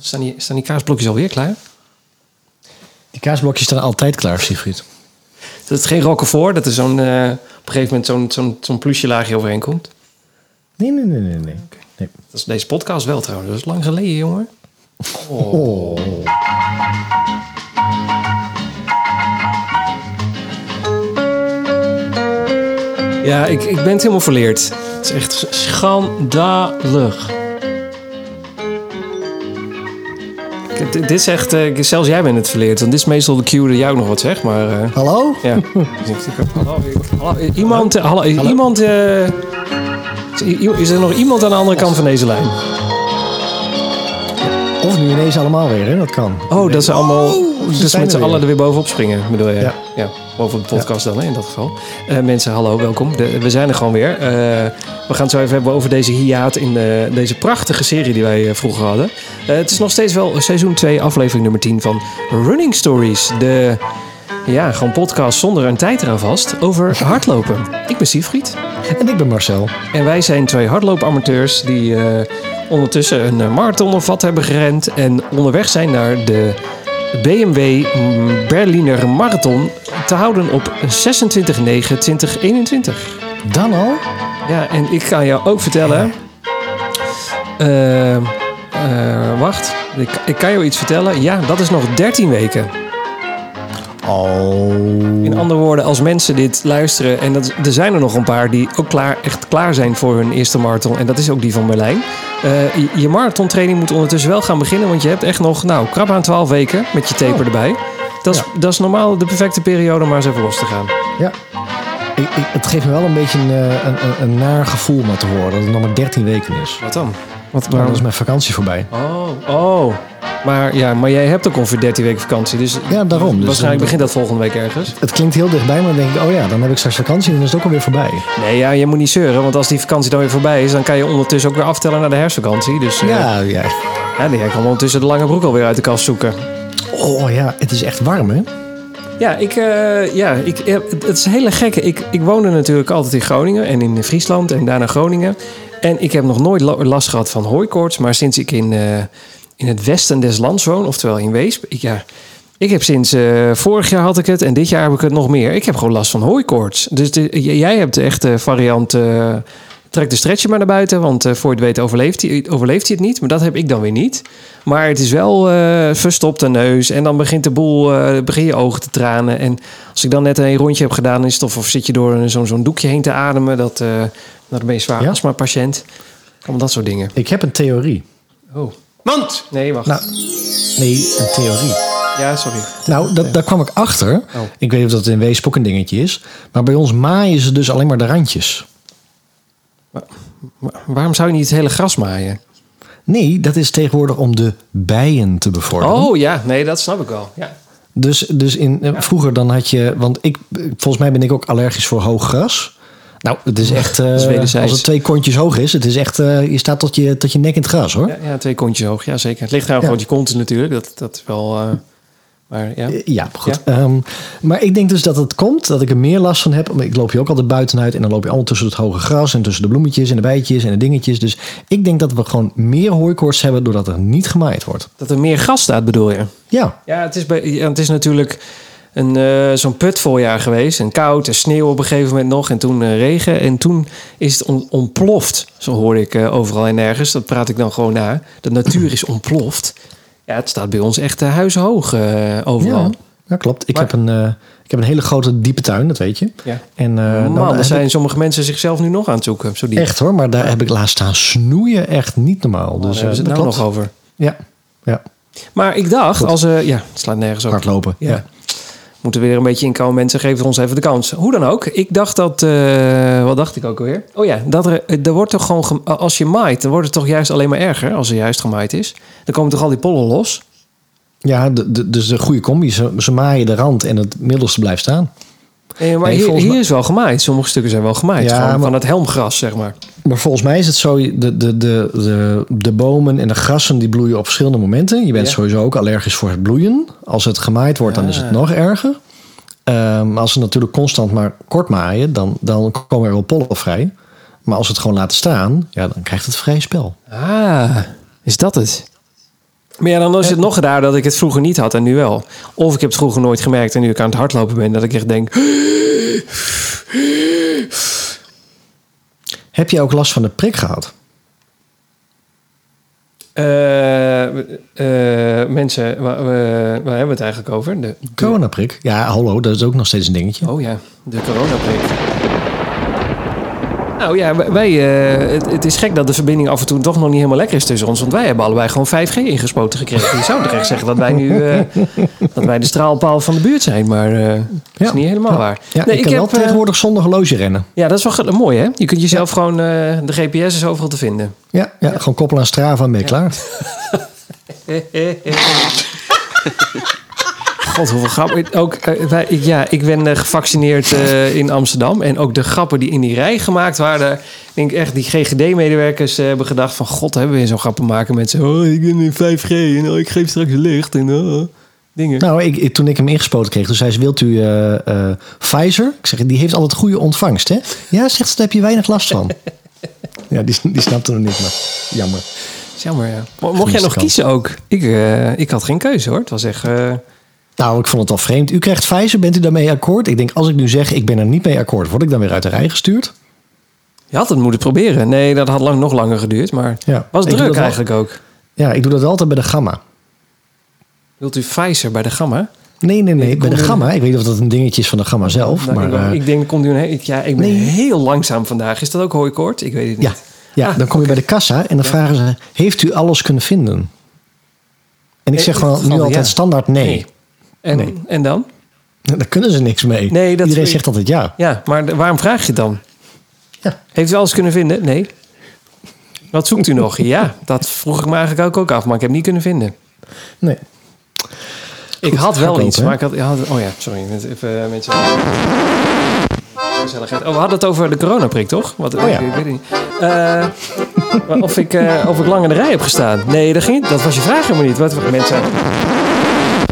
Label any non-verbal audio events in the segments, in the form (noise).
Staan die, staan die kaasblokjes alweer klaar? Die kaasblokjes staan altijd klaar, Siegfried. Dat is geen roquefort, dat er zo'n, eh, op een gegeven moment zo'n, zo'n, zo'n plusje laagje overheen komt. Nee, nee, nee, nee. nee. nee. Dat is deze podcast wel trouwens. Dat is lang geleden, jongen. Oh. Ja, ik, ik ben het helemaal verleerd. Het is echt schandalig. Dit is echt, eh, zelfs jij bent het verleerd. Want dit is meestal de cue dat ook nog wat zegt, maar... eh, Hallo? ja. Ik- ik- hallo, hallo, iemand, eh, hallo, iemand, eh, is er nog iemand aan de andere kant van deze lijn? Of nu ineens allemaal weer, hè? Dat kan. Oh, dat ze allemaal dus met z'n allen weer. er weer bovenop springen, bedoel je? Ja. ja boven de podcast dan, in dat geval. Eh, mensen, hallo, welkom. De- we zijn er gewoon weer. Eh, we gaan het zo even hebben over deze hiaat in eh, deze prachtige serie die wij vroeger hadden. Het is nog steeds wel seizoen 2, aflevering nummer 10 van Running Stories. De, ja, gewoon podcast zonder een tijd eraan vast over (laughs) hardlopen. Ik ben Siegfried. En ik ben Marcel. En wij zijn twee hardloopamateurs die ondertussen een marathon of wat hebben gerend. En onderweg zijn naar de BMW Berliner Marathon te houden op 26-9-2021. Dan al? Ja, en ik ga jou ook vertellen. eh, eh, wacht, ik, ik kan jou iets vertellen. Ja, dat is nog 13 weken. Oh. In andere woorden, als mensen dit luisteren, en dat, er zijn er nog een paar die ook klaar, echt klaar zijn voor hun eerste marathon, en dat is ook die van Berlijn. Eh, je, je marathontraining moet ondertussen wel gaan beginnen, want je hebt echt nog, nou, krap aan 12 weken met je taper erbij. Dat is, dat is normaal de perfecte periode om maar eens even los te gaan. Ja. Ik, ik, het geeft me wel een beetje een, eh, een, een, een naar gevoel om te horen. Dat het nog maar 13 weken is. Wat dan? Wat, Maar dan is mijn vakantie voorbij. Oh, oh. Maar, ja, maar jij hebt ook ongeveer 13 weken vakantie, dus, Ja, daarom. Dus waarschijnlijk dan- begint dat volgende week ergens. Het klinkt heel dichtbij, maar dan denk ik, oh ja, dan heb ik straks vakantie en dan is het ook alweer voorbij. Nee, ja, je moet niet zeuren, want als die vakantie dan weer voorbij is, dan kan je ondertussen ook weer aftellen naar de herfstvakantie. Dus eh, Ja, ja. Ja, die kan ondertussen de lange broek alweer uit de kast zoeken. Oh ja, het is echt warm, hè? Ja, ik, eh, ja ik, eh, het is een hele gekke. Ik, ik woonde natuurlijk altijd in Groningen en in Friesland en daarna Groningen. En ik heb nog nooit la- last gehad van hooikoorts. Maar sinds ik in, eh, in het westen des lands woon, oftewel in Weesp... Ik, ja, ik heb sinds eh, vorig jaar had ik het en dit jaar heb ik het nog meer. Ik heb gewoon last van hooikoorts. Dus jij hebt de echte variant... trek de stretcher maar naar buiten, want eh, voor je het weet overleeft hij, overleeft hij het niet. Maar dat heb ik dan weer niet. Maar het is wel eh verstopte neus en dan begint de boel, eh, begin je ogen te tranen. En als ik dan net een rondje heb gedaan, is het of, zit je door een- zo'n zo'n doekje heen te ademen, dat, dan ben je zwaar Ja? astma-patiënt. Allemaal dat soort dingen. Ik heb een theorie. Oh. Mand! Nee, wacht. Nou, nee, een theorie. ja, sorry. Nou, dat, daar kwam ik achter. Oh. Ik weet of dat in Weesp ook een dingetje is. Maar bij ons maaien ze dus alleen maar de randjes. Waarom zou je niet het hele gras maaien? Nee, dat is tegenwoordig om de bijen te bevorderen. Oh ja, nee, dat snap ik wel. Ja. Dus, dus in, eh, vroeger dan had je... Want ik, volgens mij ben ik ook allergisch voor hoog gras. Nou, het is echt... (laughs) eh, is als het twee kontjes hoog is, het is echt... eh, je staat tot je, tot je nek in het gras, hoor. Ja, ja, twee kontjes hoog. Ja, zeker. Het ligt nou Ja. gewoon je kont natuurlijk. Dat, dat is wel... maar ja. Eh, Ja, goed. Ehm, maar ik denk dus dat het komt dat ik er meer last van heb. Ik loop je ook altijd buitenuit en dan loop je allemaal tussen het hoge gras en tussen de bloemetjes en de bijtjes en de dingetjes. Dus ik denk dat we gewoon meer hooikoorts hebben doordat er niet gemaaid wordt. Dat er meer gas staat, bedoel je? Ja, Ja, het is, bij, ja, het is natuurlijk een, eh, zo'n put voorjaar geweest. En koud en sneeuw op een gegeven moment nog. En toen eh, regen. En toen is het on- ontploft. Zo hoorde ik overal en nergens. Dat praat ik dan gewoon na. De natuur is ontploft. Ja, het staat bij ons echt uh, huishoog eh, overal. ja, klopt. Ik, Maar- heb een, eh, ik heb een hele grote diepe tuin, dat weet je. Ja. En, eh, dan Man, heb er zijn ik- sommige mensen zichzelf nu nog aan het zoeken. Zo diep. echt hoor, maar daar heb ik laatst staan snoeien. Echt niet normaal. Dus Dus hebben ze eh, het nou nog over. Ja, ja. Maar ik dacht, als eh ja, het slaat nergens op. hardlopen. Ja. Ja. Moeten we weer een beetje inkomen. Mensen geven ons even de kans. Hoe dan ook. Ik dacht dat... eh, wat dacht ik ook alweer? Oh ja, dat er, er wordt toch gewoon... gem- Als je maait, dan wordt het toch juist alleen maar erger. Als er juist gemaaid is. Dan komen toch al die pollen los. Ja, de, de, dus de goede combi. Ze, ze maaien de rand en het middelste blijft staan. Nee, maar Nee, hier, hier is wel gemaaid. Sommige stukken zijn wel gemaaid. Ja, maar- Van het helmgras, zeg maar. Maar volgens mij is het zo, de, de, de, de, de bomen en de grassen die bloeien op verschillende momenten. Je bent Ja. sowieso ook allergisch voor het bloeien. Als het gemaaid wordt, dan is het nog erger. Ehm, als ze natuurlijk constant maar kort maaien, dan, dan komen er wel pollen vrij. Maar als het gewoon laten staan, ja, dan krijgt het vrij spel. Ah, is dat het? Maar ja, dan is het nog raar dat ik het vroeger niet had en nu wel. Of ik heb het vroeger nooit gemerkt en nu ik aan het hardlopen ben, dat ik echt denk... Heb je ook last van de prik gehad? eh, eh, mensen, waar, waar hebben we het eigenlijk over? De, de- Coronaprik? Ja, hallo, dat is ook nog steeds een dingetje. oh ja, de coronaprik. Nou ja, wij, eh, het, het is gek dat de verbinding af en toe toch nog niet helemaal lekker is tussen ons. Want wij hebben allebei gewoon 5G ingespoten gekregen. Je zou toch echt zeggen dat wij nu eh, dat wij de straalpaal van de buurt zijn. Maar eh, dat is Ja. niet helemaal waar. Ja, Nee, ik kan wel eh, tegenwoordig zonder horloge rennen. Ja, dat is wel mooi hè. Je kunt jezelf gewoon, eh, de GPS is overal te vinden. Ja, ja, gewoon koppelen aan Strava en ben je klaar. (laughs) (laughs) God, hoeveel grappen. Ook, eh, wij, ja, ik ben eh, gevaccineerd eh, in Amsterdam. En ook de grappen die in die rij gemaakt waren. Ik denk echt, die GGD-medewerkers hebben gedacht van... God, hebben we weer zo'n grappen maken met zo... Oh, ik ben in 5G en oh, ik geef straks licht en oh, dingen. Nou, ik, ik- toen ik hem ingespoten kreeg, toen zei ze, wilt u eh, Pfizer? Ik zeg, die heeft altijd goede ontvangst, hè? Ja, zegt ze, daar heb je weinig last van. (laughs) ja, die, die snapte hem niet, maar jammer. Jammer, ja. Mo- Mocht jij nog kiezen ook? Ik, ik had geen keuze hoor. Het was echt... Nou, ik vond het al vreemd. U krijgt Pfizer, bent u daarmee akkoord? Ik denk, als ik nu zeg, ik ben er niet mee akkoord, word ik dan weer uit de rij gestuurd? je had het moeten proberen. Nee, dat had lang, nog langer geduurd. Maar Ja. was druk eigenlijk ook. Ja, ik doe dat altijd bij de Gamma. Wilt u Pfizer bij de Gamma? Nee, nee, nee, bij de Gamma. Ik weet niet of dat een dingetje is van de Gamma zelf, Nou, maar... ik, eh, ik denk, komt u een, ik, ja, ik ben Nee. heel langzaam vandaag. Is dat ook hooikoord? Ik weet het niet. ja, ja Ah, dan kom je bij de kassa en dan vragen ze, heeft u alles kunnen vinden? En ik Eh, zeg gewoon nu altijd standaard nee. En, Nee. en dan? Daar kunnen ze niks mee. Nee, dat- Iedereen zegt altijd ja. Ja, maar waarom vraag je het dan? Ja. Heeft u alles kunnen vinden? Nee. Wat zoekt u nog? Ja, dat vroeg ik me eigenlijk ook, ook af, maar ik heb niet kunnen vinden. Nee. Ik had wel iets, hè? maar ik had, Oh ja, sorry. met- Even eh. Oh, we hadden het over de coronaprik, toch? Wat, Oh ja. ik, ik weet niet. Eh, (laughs) of, ik, eh, of ik lang in de rij heb gestaan. Nee, dat, ging, dat was je vraag helemaal niet. Wat mensen.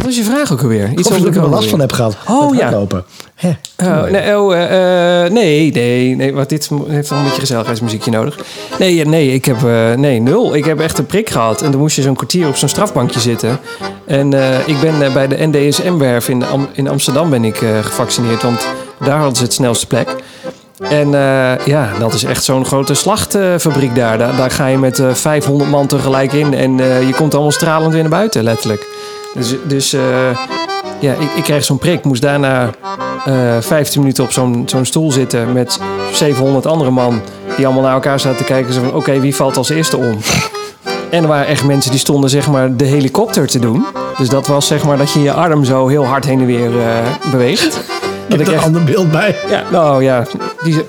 Wat was je vraag ook alweer? Iets Of je er last van hebt gehad. Oh, ja. Oh, mooi. nee, oh, eh, eh, nee, nee, nee, want dit heeft wel een beetje gezelligheidsmuziekje nodig. Nee, eh, nee, ik heb eh, nee, nul. Ik heb echt een prik gehad en dan moest je zo'n kwartier op zo'n strafbankje zitten. En eh, ik ben eh, bij de NDSM-werf in, Am- in Amsterdam ben ik eh, gevaccineerd, want daar hadden ze het snelste plek. En eh, ja, dat is echt zo'n grote slachtfabriek daar. daar. Daar ga je met eh 500 man tegelijk in en eh, je komt allemaal stralend weer naar buiten, letterlijk. Dus, dus eh, ja, ik, ik kreeg zo'n prik, moest daarna eh 15 minuten op zo'n zo'n stoel zitten met 700 andere man die allemaal naar elkaar zaten te kijken. Zo van, oké, wie valt als eerste om? En er waren echt mensen die stonden zeg maar de helikopter te doen. Dus dat was zeg maar dat je je arm zo heel hard heen en weer eh, beweegt. (laughs) Ik heb er een ander beeld bij. Ja, nou ja, die,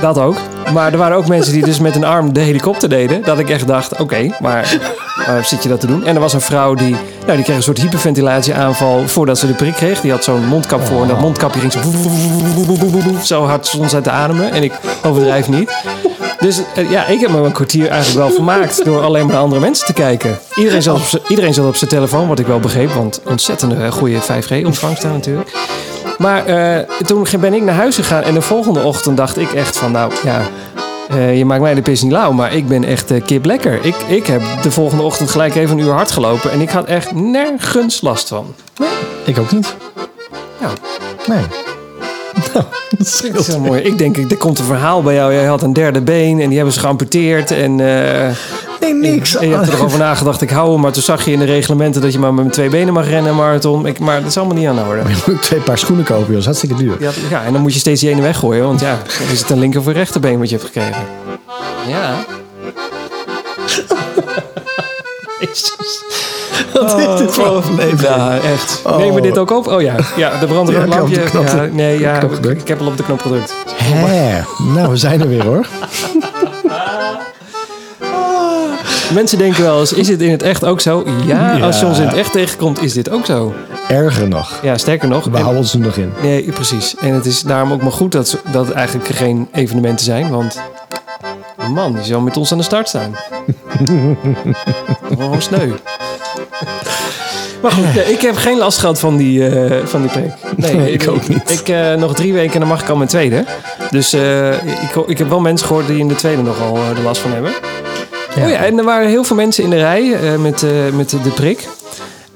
dat ook. Maar er waren ook mensen die dus met een arm de helikopter deden. Dat ik echt dacht, oké, maar waar zit je dat te doen? En er was een vrouw die, nou, die kreeg een soort hyperventilatieaanval voordat ze de prik kreeg. Die had zo'n mondkap voor en dat mondkapje ging zo, zo hard stond zij te ademen. En ik overdrijf niet. Dus eh, ja, ik heb me een kwartier eigenlijk wel vermaakt door alleen maar naar andere mensen te kijken. Iedereen zat op iedereen zat op zijn telefoon, wat ik wel begreep. Want ontzettende goede 5G-ontvangst daar natuurlijk. Maar eh, toen ben ik naar huis gegaan en de volgende ochtend dacht ik echt van, nou ja, eh, je maakt mij de pis niet lauw, maar ik ben echt uh, kip lekker. Ik, ik heb de volgende ochtend gelijk even een uur hard gelopen en ik had echt nergens last van. Ik ook niet. Ja. Nee. (laughs) Nou, dat is heel mooi. Ik denk, er komt een verhaal bij jou. Jij had een derde been en die hebben ze geamputeerd. En, eh, Nee, niks. en je hebt erover nagedacht, ik hou hem. Maar toen zag je in de reglementen dat je maar met twee benen mag rennen, marathon. Ik, maar dat is allemaal niet aan de orde. (laughs) Je moet twee paar schoenen kopen, joh. Dat is hartstikke duur. Ja, ja, en dan moet je steeds die ene weggooien. Want ja, dan is het een linker of een rechterbeen wat je hebt gekregen. Ja. (laughs) Jezus. Wat is dit voor aflevering? Ja, echt. Oh. Nemen we dit ook op? Oh ja, ja de brand Ja, lampje. Ja, nee, ja, ik, heb al op de knop gedrukt. Hè. Nou, we zijn er weer, hoor. (laughs) Mensen denken wel eens, is het in het echt ook zo? Ja, Ja. als je ons in het echt tegenkomt, is dit ook zo. Erger nog. Ja, sterker nog. We en- houden ons er nog in. nee, precies. En het is daarom ook maar goed dat, dat het eigenlijk geen evenementen zijn. Want man, die zou met ons aan de start staan. (laughs) Gewoon sneu. Maar goed, ik heb geen last gehad van die, eh, van die prik. Nee, ik ook niet. Ik, eh, nog drie weken en dan mag ik al mijn tweede. Dus eh, ik, ik heb wel mensen gehoord die in de tweede nogal er last van hebben. Ja. Oh ja, en er waren heel veel mensen in de rij eh, met, eh, met de prik.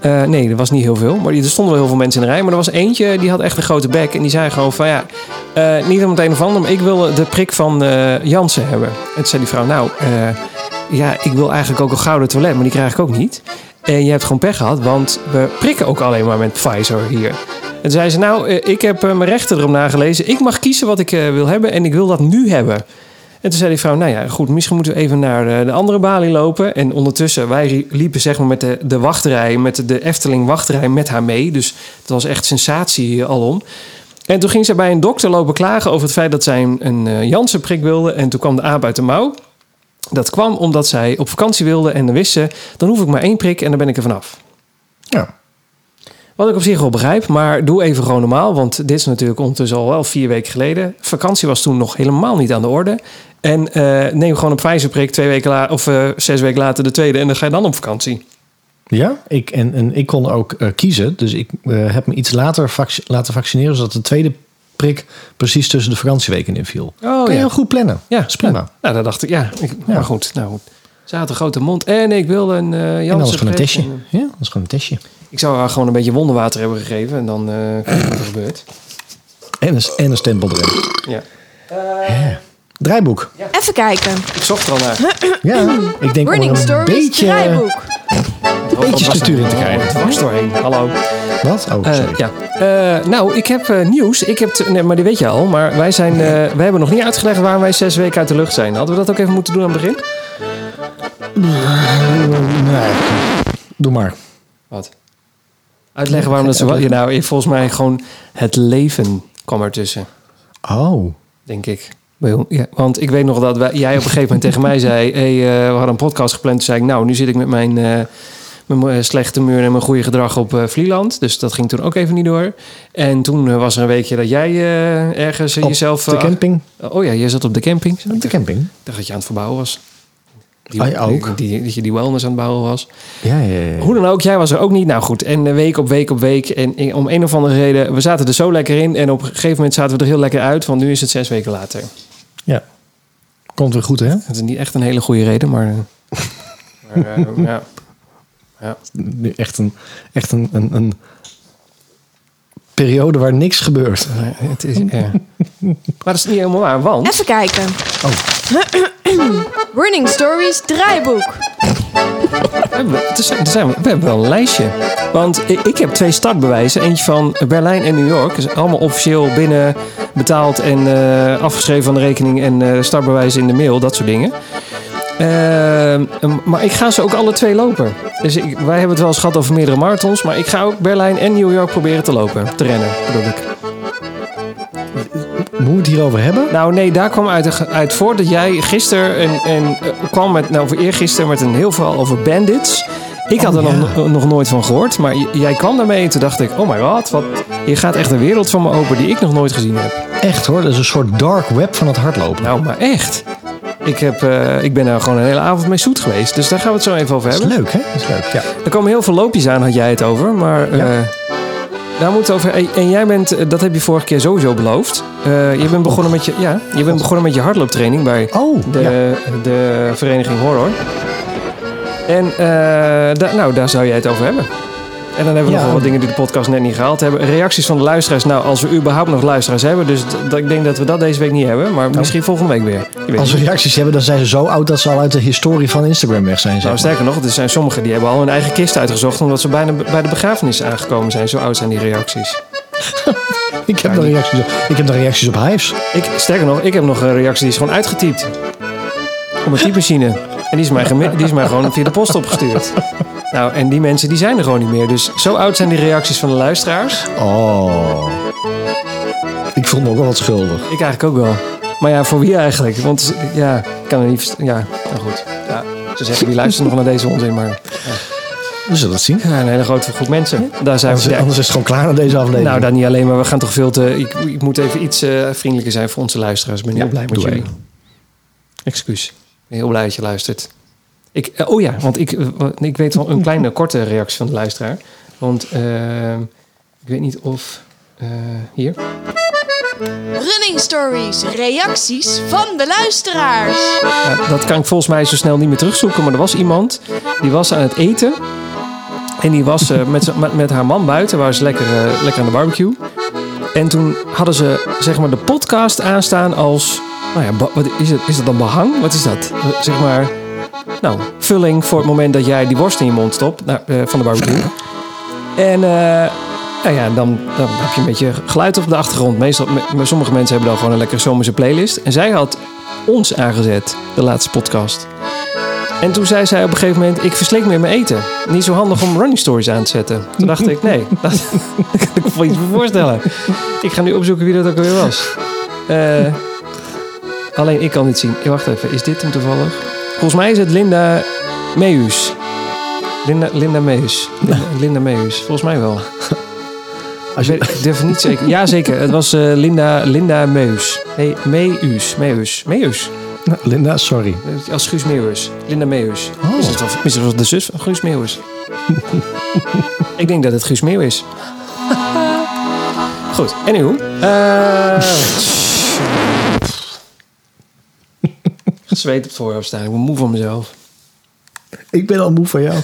Eh, nee, er was niet heel veel. Maar er stonden wel heel veel mensen in de rij. Maar er was eentje, die had echt een grote bek. En die zei gewoon van ja, niet om het een of ander, maar ik wil de prik van Jansen hebben. En toen zei die vrouw, nou, ja, ik wil eigenlijk ook een gouden toilet, maar die krijg ik ook niet. En je hebt gewoon pech gehad, want we prikken ook alleen maar met Pfizer hier. En toen zei ze, nou, ik heb mijn rechten erop nagelezen. Ik mag kiezen wat ik wil hebben en ik wil dat nu hebben. En toen zei die vrouw, nou ja, goed, misschien moeten we even naar de andere balie lopen. En ondertussen, wij liepen zeg maar met de, de wachtrij, met de Efteling wachtrij met haar mee. Dus het was echt sensatie alom. En toen ging zij bij een dokter lopen klagen over het feit dat zij een, een eh, Janssen-prik wilde. En toen kwam de aap uit de mouw. Dat kwam omdat zij op vakantie wilde en dan wist ze, dan hoef ik maar één prik en dan ben ik er vanaf. Ja. Wat ik op zich wel begrijp, maar doe even gewoon normaal. Want dit is natuurlijk ondertussen al wel vier weken geleden. Vakantie was toen nog helemaal niet aan de orde. En eh, neem gewoon een Pfizer-prik twee weken later of eh, zes weken later de tweede en dan ga je dan op vakantie. Ja, ik, en, en ik kon ook eh, kiezen. Dus ik heb me iets later vac- laten vaccineren, zodat de tweede prik precies tussen de vakantieweken inviel. Oh kan je ja. heel goed plannen. Ja, is prima. Nou, dat dacht ik, ja. Ik, Ja. Maar goed, nou goed. Ze had een grote mond en ik wilde een en is Janssen gewoon een prik. testje. En, Ja, dat is gewoon een testje. Ik zou haar gewoon een beetje wonderwater hebben gegeven en dan eh kijken wat er gebeurt. En een, en een stempel erin. Ja. Draaiboek. Even kijken. Ik zocht er al naar. Ja, ik denk om er Running een Stories beetje, draaiboek. beetje structuur in te krijgen. Het was doorheen. Hallo. Wat? Oh, Eh, sorry. ja. Eh, nou, ik heb eh, nieuws. Ik heb t- nee, maar die weet je al. Maar wij, zijn, eh, wij hebben nog niet uitgelegd waarom wij zes weken uit de lucht zijn. Hadden we dat ook even moeten doen aan het begin? Nee. Doe maar. Wat? Uitleggen waarom dat zo... Ja, nou, volgens mij gewoon het leven kwam ertussen, Oh. denk ik. Ja, want ik weet nog dat wij, jij op een gegeven moment (laughs) tegen mij zei... Hey, eh, we hadden een podcast gepland. Toen zei ik, nou, nu zit ik met mijn... eh, mijn eh, slechte muur en mijn goede gedrag op eh Vlieland. Dus dat ging toen ook even niet door. En toen eh, was er een weekje dat jij eh, ergens eh, Op jezelf... de eh, camping. Oh ja, jij zat op de camping. Op de camping. Ik dacht dat je aan het verbouwen was. Die, Ah, ja, ook. Die, dat je die wellness aan het bouwen was. Ja, ja, ja. Hoe dan ook, jij was er ook niet. Nou goed, en eh, week op week op week. En in- om een of andere reden, we zaten er zo lekker in. En op een gegeven moment zaten we er heel lekker uit. Want nu is het zes weken later. ja. Komt weer goed, hè? Het is niet echt een hele goede reden, maar... eh, (laughs) maar eh, ja. ja. Nu Echt een, echt een, een, een periode waar niks gebeurt. Maar Het is, ja. maar dat is niet helemaal waar, want... Even kijken. Oh. (clears throat) Running Stories draaiboek. We hebben, wel een lijstje. Want ik, heb twee startbewijzen. Eentje van Berlijn en New York. Dus allemaal officieel binnen betaald en eh, afgeschreven van de rekening. En eh startbewijzen in de mail, dat soort dingen. Ehm, maar ik ga ze ook alle twee lopen. Dus ik, wij hebben het wel eens gehad over meerdere marathons. Maar ik ga ook Berlijn en New York proberen te lopen. Te rennen, bedoel ik. Moeten we het hierover hebben? Nou nee, daar kwam uit, uit voort dat jij gisteren en, en, eh, kwam met, nou voor eergisteren met een heel verhaal over bandits. Ik had Oh, er ja. nog, nog nooit van gehoord, maar jij kwam daarmee en toen dacht ik, oh my god, wat, je gaat echt een wereld van me open die ik nog nooit gezien heb. Echt hoor, dat is een soort dark web van het hardlopen. Nou, maar echt. Ik, heb, eh, ik ben daar gewoon een hele avond mee zoet geweest, dus daar gaan we het zo even over dat is hebben. leuk, hè? Dat is leuk, ja. Er komen heel veel loopjes aan, had jij het over, maar eh. Daar moeten we over. En- jij bent, eh, dat heb je vorige keer sowieso beloofd. Eh, je bent begonnen met je, ja, je bent begonnen met je hardlooptraining bij Oh, de, ja. de vereniging Horror. En eh, da- nou, daar zou jij het over hebben. En dan hebben we Ja. nog wel wat dingen die de podcast net niet gehaald hebben. Reacties van de luisteraars. Nou, als we überhaupt nog luisteraars hebben. Dus ik denk dat we dat deze week niet hebben. Maar misschien volgende week weer. Als we niet. reacties hebben, dan zijn ze zo oud dat ze al uit de historie van Instagram weg zijn. Zeg Nou, sterker nog, er zijn sommigen die hebben al hun eigen kist uitgezocht. Omdat ze bijna bij de begrafenis aangekomen zijn. Zo oud zijn die reacties. (laughs) ik, heb nog reacties op, ik heb nog reacties op Hives. Ik, sterker nog, ik heb nog een reactie die is gewoon uitgetypt. Op mijn typemachine. En die is, mij die is mij gewoon via de post opgestuurd. (laughs) Nou, en die mensen die zijn er gewoon niet meer. Dus zo oud zijn die reacties van de luisteraars. Oh. Ik voel me ook wel wat schuldig. Ik eigenlijk ook wel. Maar ja, voor wie eigenlijk? Want ja, ik kan er niet... Ja, nou goed. Ja, ze zeggen, wie luistert nog naar deze onzin? Maar We zullen het zien. ja, een hele grote groep mensen. Daar zijn we... Anders, ja, anders is het gewoon klaar na deze aflevering. nou, dat niet alleen, maar we gaan toch veel te... Ik, ik moet even iets eh, vriendelijker zijn voor onze luisteraars. Ik ben heel Ja, blij met jullie. Excuus. Ik ben heel blij dat je luistert. Ik, eh, oh ja, want ik, eh, ik weet wel een kleine korte reactie van de luisteraar. Want eh, ik weet niet of... eh, hier. Running Stories, reacties van de luisteraars. Ja, dat kan ik volgens mij zo snel niet meer terugzoeken. Maar er was iemand die was aan het eten. En die was met, met, met haar man buiten. Waar ze lekker, lekker aan de barbecue. En toen hadden ze zeg maar de podcast aanstaan als... Nou ja, wat is, het, is dat dan behang? Wat is dat? Zeg maar... Nou, vulling voor het moment dat jij die worst in je mond stopt. Nou, eh, van de barbecue. En... eh, nou ja, dan, dan heb je een beetje geluid op de achtergrond. Meestal, me- sommige mensen hebben dan gewoon een lekkere zomerse playlist. En zij had ons aangezet, de laatste podcast. En toen zei zij op een gegeven moment: Ik verslik meer mijn eten. Niet zo handig om running stories aan te zetten. Toen dacht ik: Nee, (laughs) dat, kan ik me iets voor voorstellen. Ik ga nu opzoeken wie dat ook alweer was. Eh, alleen ik kan niet zien. Wacht even, is dit hem toevallig? Volgens mij is het Linda Meus. Linda, Linda Meus. Linda, Linda Meus. Volgens mij wel. Als (laughs) Ik, weet, ik durf het niet zeker. Ja, zeker. Het was eh, Linda, Linda Meus. Nee, Meus. Meus. Meus. Nou, Linda, sorry. Als Guus Meeuwis. Linda Meeuwis. Oh. Is het het wel de zus van Guus Meeuwis? (laughs) ik denk dat het Guus Meeuw is. (laughs) Goed, en hoe? Zweet op het voorhoofd staan. Ik ben moe van mezelf. Ik ben al moe van jou.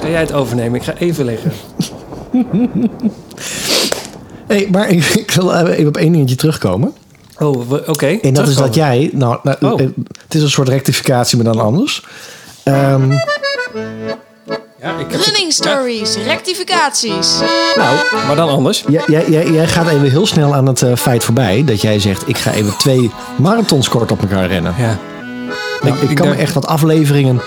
Kan jij het overnemen? Ik ga even liggen. (laughs) Hey, maar ik, ik wil even op één dingetje terugkomen. Oh, oké. En dat is dat jij... Nou, nou, Oh. eh, het is een soort rectificatie, maar dan anders. Ehm, Ja, ik heb Running Stories, rectificaties. Nou, maar dan anders. jij, jij, jij, jij gaat even heel snel aan het eh, feit voorbij... dat jij zegt, ik ga even twee marathons kort op elkaar rennen. Ja. Nou, ik, ik kan me echt wat afleveringen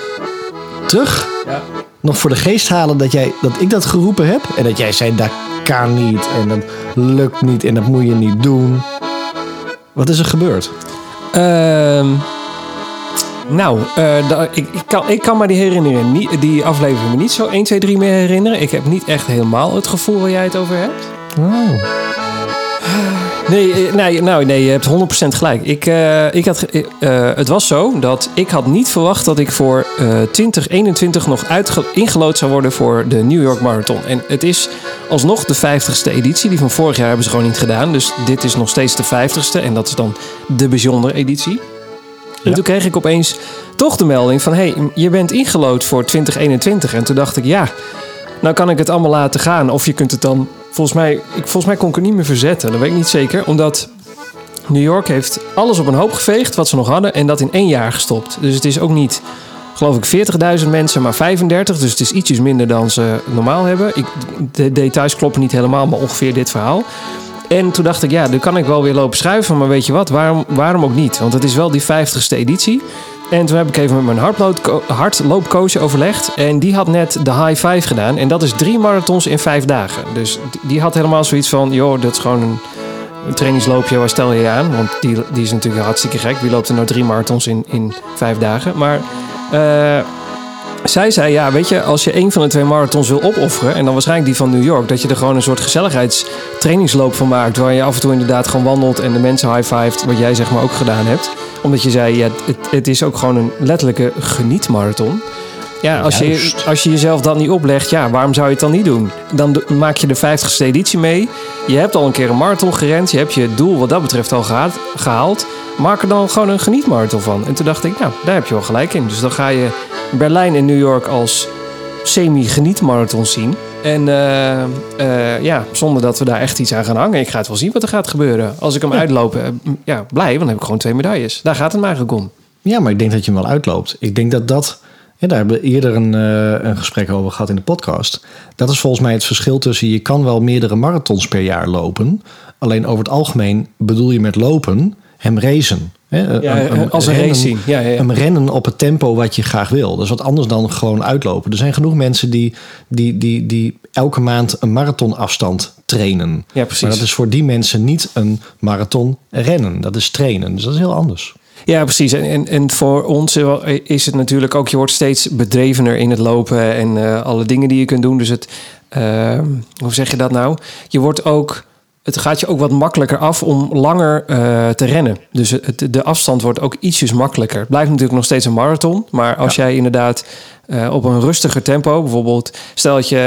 terug ja. nog voor de geest halen... dat, jij, dat ik dat geroepen heb. En dat jij zei, dat kan niet. En dat lukt niet. En dat moet je niet doen. Wat is er gebeurd? Ehm, nou, eh, da- ik, ik, kan, ik kan me die herinneren, niet, die aflevering me niet zo 1, 2, 3 meer herinneren. Ik heb niet echt helemaal het gevoel waar jij het over hebt. Oh. Nee, eh, nee, nou, nee je hebt 100% gelijk. Ik, eh, ik had, het was zo dat ik had niet verwacht dat ik voor eh 2021 nog ingelood zou worden voor de New York Marathon. En het is alsnog de 50ste editie. Die van vorig jaar hebben ze gewoon niet gedaan. Dus dit is nog steeds de 50ste. En dat is dan de bijzondere editie. En Ja. toen kreeg ik opeens toch de melding van... hé, hey, je bent ingelood voor 2021. En toen dacht ik, ja, nou kan ik het allemaal laten gaan. Of je kunt het dan... Volgens mij, ik, volgens mij kon ik er niet meer verzetten. Dat weet ik niet zeker. Omdat New York heeft alles op een hoop geveegd wat ze nog hadden. En dat in één jaar gestopt. Dus het is ook niet, geloof ik, 40.000 mensen, maar 35. Dus het is ietsjes minder dan ze normaal hebben. Ik, de details kloppen niet helemaal, maar ongeveer dit verhaal. En toen dacht ik, ja, dan kan ik wel weer lopen schuiven. Maar weet je wat, waarom, waarom ook niet? Want het is wel die 50ste editie. En toen heb ik even met mijn hardloopco- hardloopcoach overlegd. En die had net de high five gedaan. En dat is drie marathons in vijf dagen. Dus die- had helemaal zoiets van... joh, dat is gewoon een, een trainingsloopje. Waar stel je je aan? Want die, die is natuurlijk hartstikke gek. Wie loopt er nou drie marathons in, in vijf dagen? Maar... eh, zij zei, ja, weet je, als je een van de twee marathons wil opofferen... en dan waarschijnlijk die van New York... dat je er gewoon een soort gezelligheidstrainingsloop van maakt... waar je af en toe inderdaad gewoon wandelt en de mensen high-fived... wat jij zeg maar ook gedaan hebt. Omdat je zei, ja, het, het is ook gewoon een letterlijke genietmarathon. Ja, als je, als je jezelf dat niet oplegt, ja, waarom zou je het dan niet doen? Dan maak je de 50ste editie mee. Je hebt al een keer een marathon gerend. Je hebt je doel wat dat betreft al gehaald. Maak er dan gewoon een genietmarathon van. En toen dacht ik, nou, daar heb je wel gelijk in. Dus dan ga je Berlijn en New York als semi-genietmarathon zien. En eh, eh, ja, zonder dat we daar echt iets aan gaan hangen. Ik ga het wel zien wat er gaat gebeuren. Als ik hem uitloop, eh, ja, blij, want dan heb ik gewoon twee medailles. Daar gaat het mij eigenlijk om. Ja, maar ik denk dat je hem wel uitloopt. Ik denk dat dat... Ja, daar hebben we eerder een, een gesprek over gehad in de podcast. Dat is volgens mij het verschil tussen... je kan wel meerdere marathons per jaar lopen. Alleen over het algemeen bedoel je met lopen hem racen. Hè? Ja, als een race zien. Ja, ja. Hem rennen op het tempo wat je graag wil. Dat is wat anders dan gewoon uitlopen. Er zijn genoeg mensen die, die, die, die elke maand een marathonafstand trainen. Ja, precies. Maar dat is voor die mensen niet een marathon rennen. Dat is trainen. Dus dat is heel anders. Ja, precies. En, en, en voor ons is het natuurlijk ook, je wordt steeds bedrevener in het lopen en eh, alle dingen die je kunt doen. Dus het, eh, hoe zeg je dat nou? Je wordt ook, het gaat je ook wat makkelijker af om langer eh, te rennen. Dus het, de afstand wordt ook ietsjes makkelijker. Het blijft natuurlijk nog steeds een marathon. Maar als jij inderdaad eh, op een rustiger tempo, bijvoorbeeld stel dat je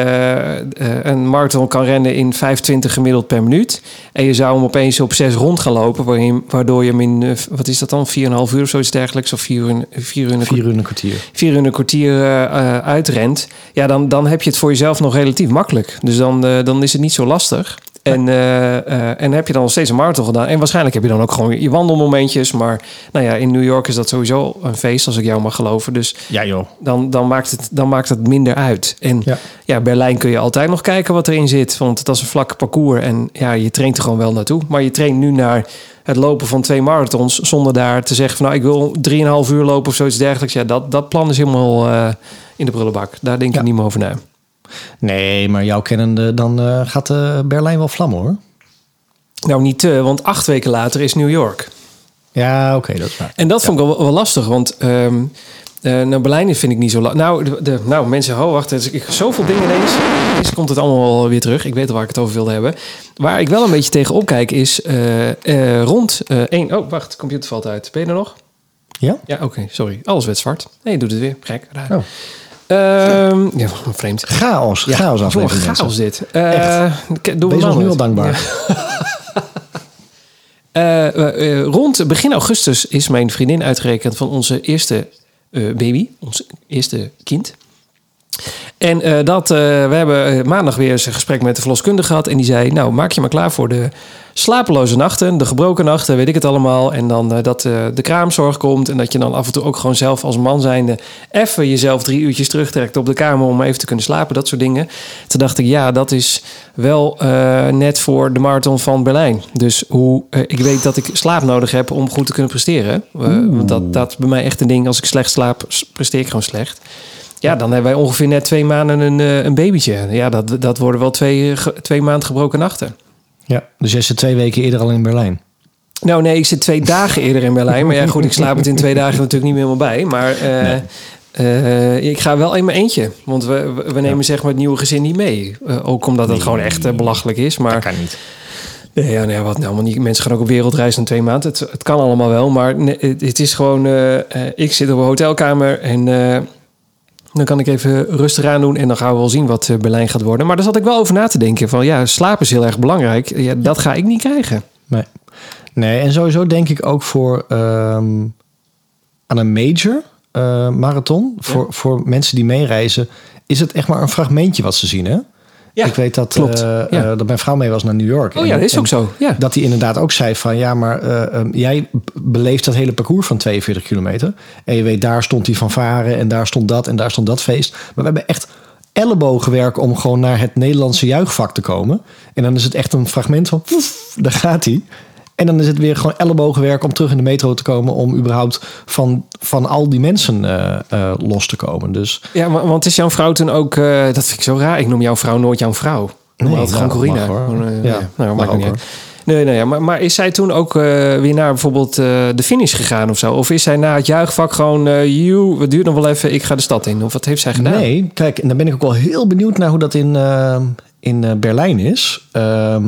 eh, een marathon kan rennen in 25 gemiddeld per minuut. En je zou hem opeens op 6 rond gaan lopen, waarin, waardoor je hem in, wat is dat dan, 4,5 uur of zoiets dergelijks, of 4 uur, 4 uur, in een Vier uur en een kwartier. vier uur in een kwartier uitrent, ja, dan, dan heb je het voor jezelf nog relatief makkelijk. Dus dan, dan is het niet zo lastig. En, eh, eh, en heb je dan nog steeds een marathon gedaan. En waarschijnlijk heb je dan ook gewoon je wandelmomentjes. Maar nou ja, in New York is dat sowieso een feest, als ik jou mag geloven. Dus Ja joh. dan, dan, maakt het, dan maakt het minder uit. En ja. Ja. Berlijn kun je altijd nog kijken wat erin zit. Want dat is een vlak parcours. En ja, je traint er gewoon wel naartoe. Maar je traint nu naar het lopen van twee marathons. Zonder daar te zeggen van nou, ik wil 3,5 uur lopen of zoiets dergelijks. Ja, dat, dat plan is helemaal eh, in de prullenbak. Daar denk Ja. ik niet meer over na. Nee, maar jouw kennende, dan eh, gaat eh, Berlijn wel vlammen hoor. Nou, niet te, want acht weken later is New York. Ja, oké, dat is waar. En dat vond ik wel, wel lastig, want ehm eh, nou, Berlijn vind ik niet zo lastig. Nou, de, de- nou, mensen, ho, wacht. eens. Ik, zoveel dingen ineens. Ineens komt het allemaal weer terug. Ik weet al waar ik het over wilde hebben. Waar ik wel een beetje tegen opkijk is rond één... Oh, wacht, computer valt uit. Ben je er nog? Ja? Ja, oké, sorry. Alles werd zwart. Nee, je doet het weer. Gek, raar. Oh. Ehm, ja, vreemd. Chaos. chaos Zo'n aflevering. mensen. chaos dit. Eh, k- Doe Wees ons nu al dankbaar. (laughs) Eh, eh, rond begin augustus is mijn vriendin uitgerekend van onze eerste baby, ons eerste kind. En eh, dat, eh, we hebben eh, maandag weer eens een gesprek met de verloskundige gehad. En die zei, nou maak je maar klaar voor de slapeloze nachten, de gebroken nachten, weet ik het allemaal. En dan dat de kraamzorg komt en dat je dan af en toe ook gewoon zelf als man zijnde even jezelf drie uurtjes terugtrekt op de kamer om even te kunnen slapen, dat soort dingen. Toen dacht ik, ja, dat is wel net voor de marathon van Berlijn. Dus hoe, ik weet dat ik slaap nodig heb om goed te kunnen presteren. Want dat, dat bij mij echt een ding. Als ik slecht slaap, presteer ik gewoon slecht. Ja, dan hebben wij ongeveer net twee maanden een, eh, een babytje. Ja, dat, dat worden wel twee, eh, twee maanden gebroken nachten. Ja, dus jij zit twee weken eerder al in Berlijn. Nou nee, ik zit twee (laughs) dagen eerder in Berlijn. Maar ja, goed, ik slaap het in twee dagen natuurlijk niet meer helemaal bij. Maar eh, ik ga wel in mijn eentje. Want we, we nemen zeg maar het nieuwe gezin niet mee. Ook omdat het gewoon echt belachelijk is. Maar kan niet. Nee, ja, nee, wat nou niet. Mensen gaan ook op wereldreis in twee maanden. Het, het kan allemaal wel, maar nee, het, het is gewoon... ik zit op een hotelkamer en dan kan ik even rustig aan doen... en dan gaan we wel zien wat eh, Berlijn gaat worden. Maar daar zat ik wel over na te denken. Van ja, slaap is heel erg belangrijk. Ja, dat ga ik niet krijgen. Nee. nee, en sowieso denk ik ook voor ehm, aan een major eh, marathon, voor, voor mensen die meereizen, is het echt maar een fragmentje wat ze zien. Hè? Ja, ik weet dat, klopt. eh, Ja. eh, dat mijn vrouw mee was naar New York. Oh ja, dat is En- ook zo. Ja. Dat hij inderdaad ook zei van ja, maar eh, eh, jij beleeft dat hele parcours van 42 kilometer. En je weet, daar stond hij van varen en daar stond dat en daar stond dat feest. Maar we hebben echt ellebogenwerk om gewoon naar het Nederlandse juichvak te komen. En dan is het echt een fragment van poef, daar gaat hij. En dan is het weer gewoon ellebogenwerk om terug in de metro te komen. Om überhaupt van, van al die mensen eh, eh, los te komen. Dus Ja, maar, want is jouw vrouw toen ook... eh, dat vind ik zo raar. Ik noem jouw vrouw nooit jouw vrouw. Ik noem Nee, altijd nou, gewoon Corina. mag hoor. Gewoon, Ja, nou, mag niet. Nee, nee, ja, maar, maar is zij toen ook weer naar bijvoorbeeld de finish gegaan of zo? Of is zij na het juichvak gewoon... you, het duurt nog wel even, ik ga de stad in. Of wat heeft zij gedaan? Nee, kijk, en dan ben ik ook wel heel benieuwd naar hoe dat in, in Berlijn is. Ehm,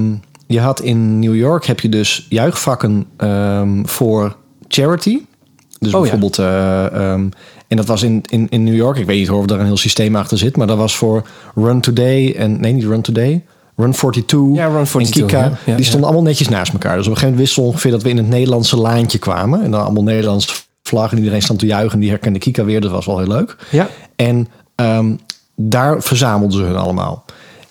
je had in New York heb je dus juichvakken ehm, voor charity. Dus ja. bijvoorbeeld, eh, ehm, en dat was in, in, in New York. Ik weet niet of er een heel systeem achter zit, maar dat was voor Run Today en nee, niet Run Today. Run 42 Ja, Run 42, en Kika, ja. Ja, die stonden allemaal netjes naast elkaar. Dus op een gegeven moment wisten we ongeveer dat we in het Nederlandse laantje kwamen. En dan allemaal Nederlandse vlaggen. En iedereen stond te juichen. En die herkende Kika weer. Dat was wel heel leuk. Ja. En ehm, daar verzamelden ze hun allemaal.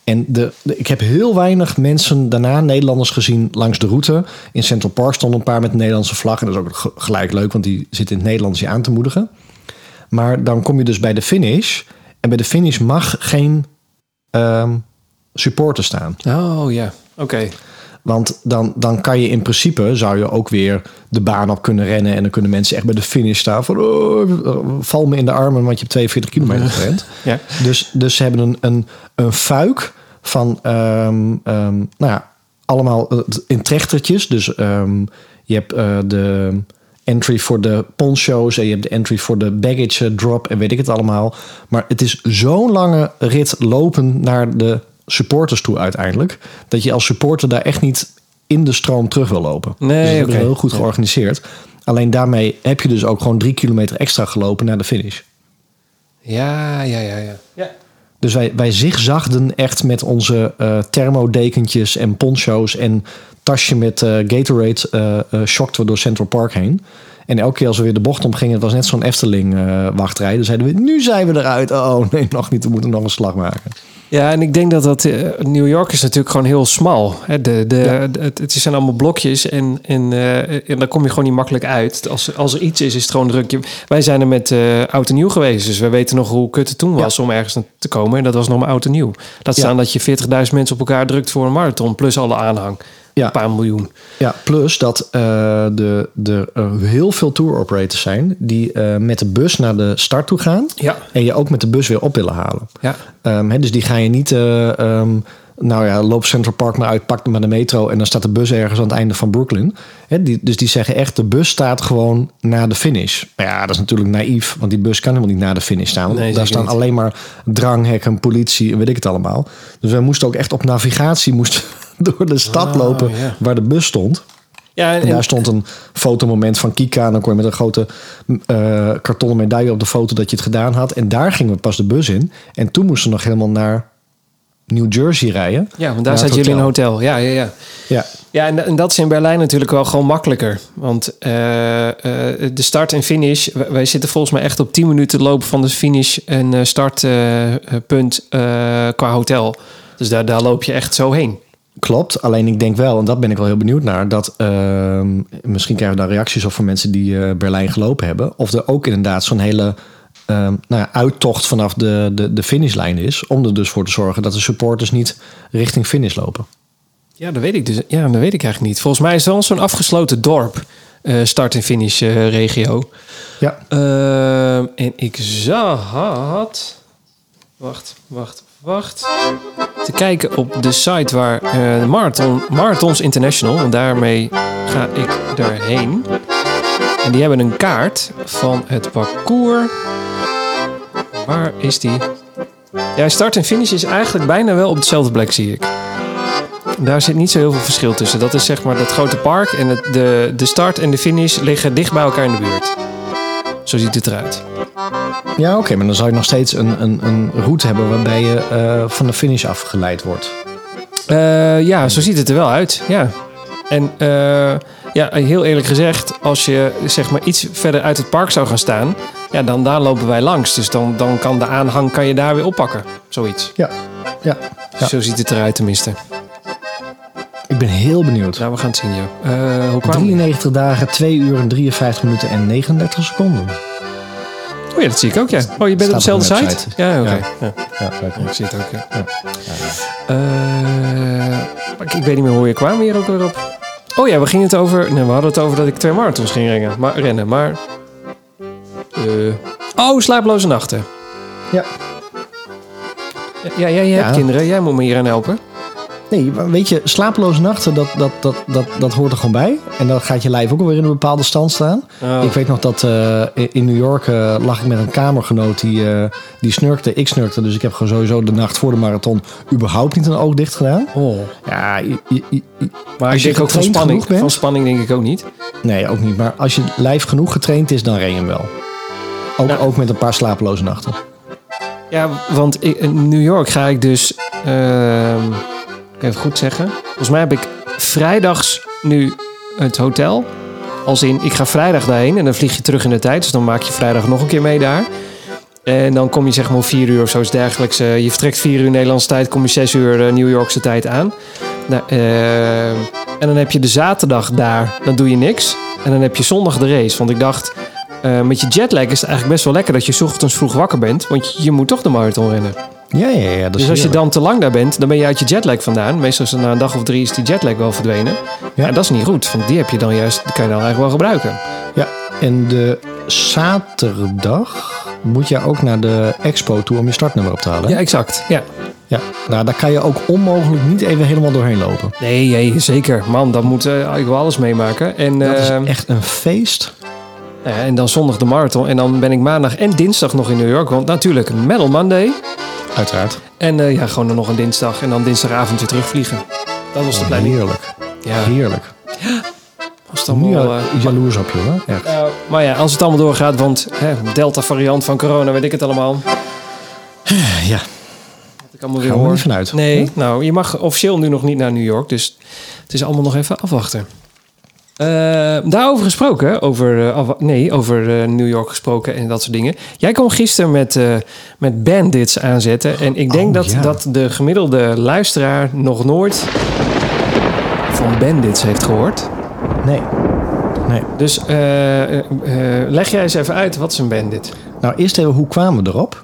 En de, ik heb heel weinig mensen daarna, Nederlanders, gezien langs de route. In Central Park stonden een paar met Nederlandse vlag. En dat is ook ge- gelijk leuk, want die zitten in het Nederlands je aan te moedigen. Maar dan kom je dus bij de finish. En bij de finish mag geen ehm, supporter staan. Oh ja, oké. Want dan, dan kan je in principe, zou je ook weer de baan op kunnen rennen. En dan kunnen mensen echt bij de finish staan van... Oh, val me in de armen, want je hebt 42 kilometer (laughs) gerend. Ja. Dus, dus ze hebben een, een, een fuik van, ehm, ehm, nou ja, allemaal eh, in trechtertjes. Dus ehm, je hebt eh, de entry voor de poncho's en je hebt de entry voor de baggage drop en weet ik het allemaal. Maar het is zo'n lange rit lopen naar de supporters toe uiteindelijk. Dat je als supporter daar echt niet in de stroom terug wil lopen. Nee, dus dat is heel goed georganiseerd. Alleen daarmee heb je dus ook gewoon drie kilometer extra gelopen naar de finish. Ja, ja, ja, ja. ja. Dus wij, wij zigzagden echt met onze eh thermodekentjes en poncho's en tasje met eh, Gatorade eh eh, shockten we door Central Park heen. En elke keer als we weer de bocht omgingen, het was net zo'n Efteling eh wachtrij. Dan zeiden we, nu zijn we eruit. Oh nee, nog niet, we moeten nog een slag maken. Ja, en ik denk dat dat eh, New York is natuurlijk gewoon heel smal. Hè? De, de, de- het, het zijn allemaal blokjes en, en, eh, en daar kom je gewoon niet makkelijk uit. Als, als er iets is, is het gewoon druk. Wij zijn er met oud en nieuw geweest, dus we weten nog hoe kut het toen was om ergens te komen. En dat was nog maar oud en nieuw. Dat staan dat je 40.000 mensen op elkaar drukt voor een marathon, plus alle aanhang. Ja. Een paar miljoen. Ja, plus dat eh de, de, er heel veel tour operators zijn die eh, met de bus naar de start toe gaan. Ja. En je ook met de bus weer op willen halen. Ja. Hè, dus die ga je niet, eh, ehm, nou ja, loop Central Park maar uit, pak maar de metro en dan staat de bus ergens aan het einde van Brooklyn. Hè, die, dus die zeggen echt, de bus staat gewoon na de finish. Maar ja, dat is natuurlijk naïef, want die bus kan helemaal niet na de finish staan. Nee, Daar staan niet. alleen maar dranghekken, politie en weet ik het allemaal. Dus wij moesten ook echt op navigatie moesten (laughs) door de stad Oh, lopen ja. waar de bus stond. Ja, en, En daar stond een fotomoment van Kika. En dan kon je met een grote eh kartonnen medaille op de foto dat je het gedaan had. En daar gingen we pas de bus in. En toen moesten we nog helemaal naar New Jersey rijden. ja, want daar zaten jullie in een hotel. Ja, ja, ja. Ja, Ja, en, en dat is in Berlijn natuurlijk wel gewoon makkelijker. Want eh, eh, de start en finish... wij- Wij zitten volgens mij echt op 10 minuten lopen van de finish en startpunt qua hotel. Dus daar, daar loop je echt zo heen. Klopt. Alleen ik denk wel, en dat ben ik wel heel benieuwd naar. Dat ehm, misschien krijgen we daar reacties op van mensen die eh, Berlijn gelopen hebben. Of er ook inderdaad zo'n hele ehm, nou ja, uittocht vanaf de, de, de finishlijn is. Om er dus voor te zorgen dat de supporters niet richting finish lopen. Ja, dat weet ik dus. Ja, dat weet ik eigenlijk niet. Volgens mij is het wel zo'n afgesloten dorp. eh, start- en finish eh, regio. Ja, Ehm, en ik zag... Wacht, wacht, wacht. Te kijken op de site waar eh, Marathon, Marathons International... en daarmee ga ik daarheen. En die hebben een kaart van het parcours. Waar is die? Ja, start en finish is eigenlijk bijna wel op dezelfde plek, zie ik. Daar zit niet zo heel veel verschil tussen. Dat is zeg maar dat grote park en het, de, de start en de finish liggen dicht bij elkaar in de buurt. Zo ziet het eruit. Ja, oké, maar dan zou je nog steeds een, een, een route hebben waarbij je eh, van de finish afgeleid wordt. Eh, ja, zo ziet het er wel uit. Ja. En eh, ja, heel eerlijk gezegd, als je zeg maar iets verder uit het park zou gaan staan, ja, dan daar lopen wij langs. Dus dan, dan kan de aanhang kan je daar weer oppakken. Zoiets. Ja, ja. Ja. Zo ziet het eruit tenminste. Ik ben heel benieuwd. Nou, we gaan het zien, joh. Eh, hoe kwam 93 dagen, 2 uur en 53 minuten en 39 seconden. Oh ja, dat zie ik ook, ja. Oh, je bent op dezelfde de site? Ja, oké. Ja. Ja. Ja. Ik zie het ook, ja. Eh, maar ik, ik weet niet meer hoe je kwam hier ook weer op. Oh ja, we gingen het over... Nee, we hadden het over dat ik twee marathons ging rennen. Maar, rennen, maar... eh, oh, slaaploze nachten. Ja. Ja, jij hebt Ja. kinderen. Jij moet me hier aan helpen. Nee, weet je, slapeloze nachten, dat, dat, dat, dat, dat hoort er gewoon bij. En dan gaat je lijf ook alweer in een bepaalde stand staan. Oh. Ik weet nog dat eh, in New York eh, lag ik met een kamergenoot die, eh, die snurkte. Ik snurkte, dus ik heb gewoon sowieso de nacht voor de marathon überhaupt niet een oog dicht gedaan. Oh. Ja, je- je- je- Maar Als ik je denk ook van spanning. bent? Van spanning denk ik ook niet. nee, ook niet. Maar als je lijf genoeg getraind is, dan ren je hem wel. Ook, Ja. ook met een paar slapeloze nachten. Ja, want in New York ga ik dus... ehm, even goed zeggen. Volgens mij heb ik vrijdags nu het hotel. Als in, ik ga vrijdag daarheen en dan vlieg je terug in de tijd. Dus dan maak je vrijdag nog een keer mee daar. En dan kom je zeg maar om vier uur of zoiets dergelijks. eh, je vertrekt vier uur Nederlandse tijd, kom je zes uur eh, New Yorkse tijd aan. Nou, eh, en dan heb je de zaterdag daar, dan doe je niks. En dan heb je zondag de race. Want ik dacht, met je jetlag is het eigenlijk best wel lekker dat je ochtends vroeg wakker bent. Want je moet toch de marathon rennen. Ja, ja, ja. Dat Dus als je dan te lang daar bent, dan ben je uit je jetlag vandaan. Meestal is na een dag of drie is die jetlag wel verdwenen. Ja. Ja. dat is niet goed, want die heb je dan juist, kan je dan eigenlijk wel gebruiken. Ja, en de zaterdag moet je ook naar de expo toe om je startnummer op te halen. Ja, exact. Ja. Ja, nou daar kan je ook onmogelijk niet even helemaal doorheen lopen. Nee, nee, zeker. Man, dan moet eh, ik wel alles meemaken. En, Dat is eh, echt een feest. ja, en dan zondag de marathon. En dan ben ik maandag en dinsdag nog in New York. Want natuurlijk, Metal Monday. Uiteraard. En eh, ja, gewoon nog een dinsdag. En dan dinsdagavond weer terugvliegen. Dat was de planning. Heerlijk. Ja, Heerlijk. was het allemaal... Nu eh, ja, jaloers op je hoor. Echt. maar ja, als het allemaal doorgaat, want hè, Delta-variant van corona, weet ik het allemaal. Ja, Wat ik allemaal weer gaan we hoor. vanuit. Nee, nou, je mag officieel nu nog niet naar New York. Dus het is allemaal nog even afwachten. Eh, daarover gesproken, over, eh, nee, over eh, New York gesproken en dat soort dingen. Jij kon gisteren met, met bandits aanzetten. En ik denk Oh, dat, ja. dat de gemiddelde luisteraar nog nooit van bandits heeft gehoord. Nee. Nee. Dus leg jij eens even uit, wat is een bandit? Nou, eerst even, hoe kwamen we erop?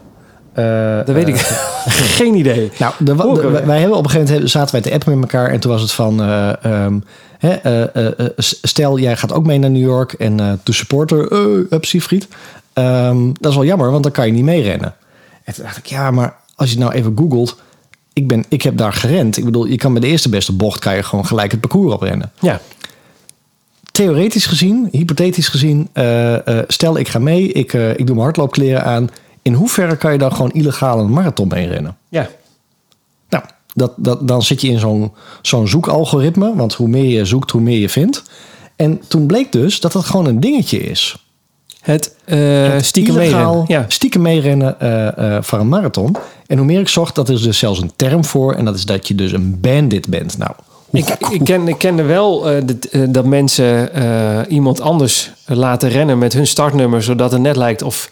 Dat weet ik. (laughs) Geen idee. Nou, de, de- wij hebben op een gegeven moment zaten wij te appen met elkaar en toen was het van, eh, ehm, hè, eh, eh, eh, stel jij gaat ook mee naar New York en de supporter, uh, up Siegfried, Ehm, dat is wel jammer, want dan kan je niet meerennen. En toen dacht ik, ja, maar als je nou even googelt, ik, ben, ik heb daar gerend. Ik bedoel, je kan bij de eerste beste bocht kan je gewoon gelijk het parcours oprennen. Ja, Theoretisch gezien, hypothetisch gezien, stel ik ga mee, ik, ik doe mijn hardloopkleren aan. In hoeverre kan je dan gewoon illegaal een marathon meerennen? ja. Dat, dat, dan zit je in zo'n zo'n zoekalgoritme. Want hoe meer je zoekt, hoe meer je vindt. En toen bleek dus dat dat gewoon een dingetje is. Het eh stiekem meerennen. Ja. stiekem meerennen eh, eh, voor een marathon. En hoe meer ik zocht, dat is dus zelfs een term voor. En dat is dat je dus een bandit bent. Nou, hoe- Ik, ik, ken, ik kende wel dat- dat mensen iemand anders laten rennen met hun startnummer, zodat het net lijkt of,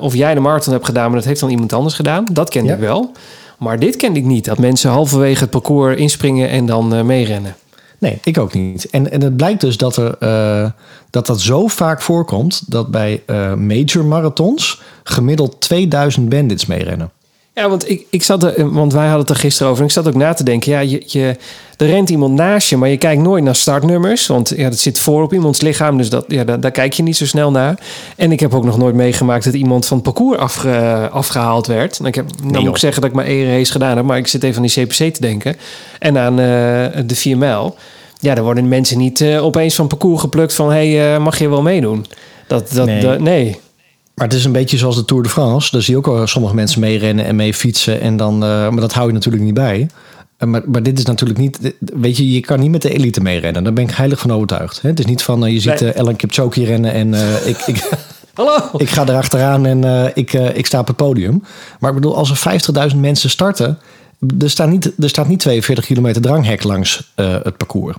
of jij de marathon hebt gedaan, maar dat heeft dan iemand anders gedaan. Dat kende Ja. ik wel. Maar dit kende ik niet. Dat mensen halverwege het parcours inspringen en dan eh, meerennen. Nee, ik ook niet. En, en het blijkt dus dat, er, eh, dat dat zo vaak voorkomt... dat bij eh, major marathons gemiddeld 2000 bandits meerennen. Ja, want ik, ik zat er, want wij hadden het er gisteren over. En ik zat ook na te denken. Ja, je, je, er rent iemand naast je, maar je kijkt nooit naar startnummers. Want ja, dat zit voor op iemands lichaam. Dus dat, ja, daar, daar kijk je niet zo snel naar. En ik heb ook nog nooit meegemaakt dat iemand van het parcours afge, afgehaald werd. En ik heb, nou moet ik zeggen dat ik maar één race gedaan heb. Maar ik zit even aan die CPC te denken. En aan eh, de 4 mijl. Ja, daar worden mensen niet eh, opeens van parcours geplukt van... hé, hey, eh, mag je wel meedoen? Dat, dat, Nee. dat- nee. Maar het is een beetje zoals de Tour de France. Daar zie je ook al sommige mensen mee rennen en mee fietsen. En dan, eh, maar dat hou je natuurlijk niet bij. Eh, Maar, maar dit is natuurlijk niet... Weet je, je kan niet met de elite meerennen. Daar ben ik heilig van overtuigd. Hè? Het is niet van, eh, je ziet eh, Ellen Kipchoge rennen en ik, ik, (laughs) Hallo! (laughs) ik ga erachteraan en ik, ik sta op het podium. Maar ik bedoel, als er 50.000 mensen starten... Er staat niet, er staat niet 42 kilometer dranghek langs het parcours.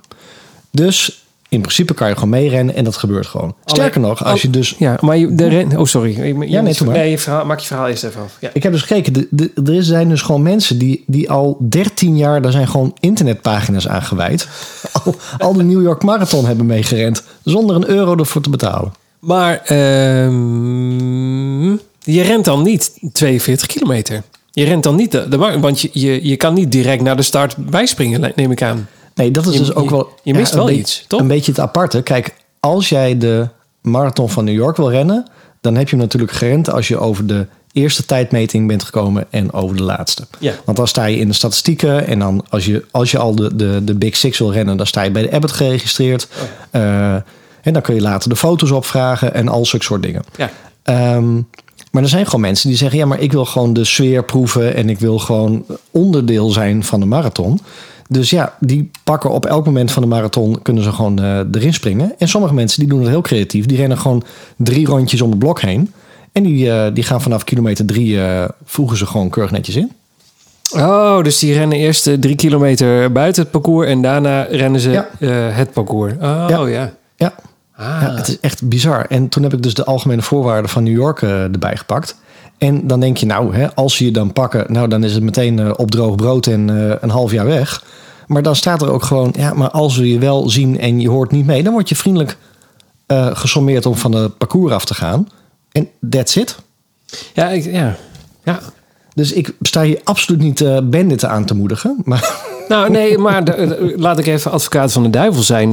Dus in principe kan je gewoon meerennen en dat gebeurt gewoon. Sterker nog, als je dus... Ja, maar je, de ren... Oh, sorry. Je, Ja, nee, maar. nee, je verhaal, maak je verhaal eerst even af. Ja. Ik heb dus gekeken, de, de, er zijn dus gewoon mensen die, die al 13 jaar, daar zijn gewoon internetpagina's aan gewijd. (laughs) Al, al de New York Marathon hebben meegerend, zonder een euro ervoor te betalen. Maar ehm, je rent dan niet 42 kilometer. Je rent dan niet de, de want je, je, je kan niet direct naar de start bijspringen, neem ik aan. Nee, dat is Je- dus ook wel. je mist wel iets, toch? Een beetje het aparte. Kijk, als jij de marathon van New York wil rennen, dan heb je hem natuurlijk gerend als je over de eerste tijdmeting bent gekomen en over de laatste. Ja. Want dan sta je in de statistieken en dan als je, als je al de, de, de Big Six wil rennen, dan sta je bij de Abbott geregistreerd. Eh, en dan kun je later de foto's opvragen en al zulke soort dingen. Ja. Ehm, maar er zijn gewoon mensen die zeggen: ja, maar ik wil gewoon de sfeer proeven en ik wil gewoon onderdeel zijn van de marathon. Dus ja, die pakken op elk moment van de marathon kunnen ze gewoon eh, erin springen. En sommige mensen die doen het heel creatief. Die rennen gewoon drie rondjes om het blok heen. En die, eh, die gaan vanaf kilometer drie eh, voegen ze gewoon keurig netjes in. Oh, dus die rennen eerst drie kilometer buiten het parcours en daarna rennen ze Ja. het parcours. Oh ja. Ja. Ah. Ja, het is echt bizar. En toen heb ik dus de algemene voorwaarden van New York erbij gepakt. En dan denk je, nou, hè, als ze je dan pakken, nou, dan is het meteen eh, op droog brood en eh, een half jaar weg. Maar dan staat er ook gewoon, ja, maar als we je wel zien en je hoort niet mee, dan word je vriendelijk eh, gesommeerd om van het parcours af te gaan. En that's it. Ja, ik, ja. ja. Dus ik sta hier absoluut niet eh banditen aan te moedigen. Maar (laughs) Nou, nee, maar de- de- laat ik even advocaat van de duivel zijn.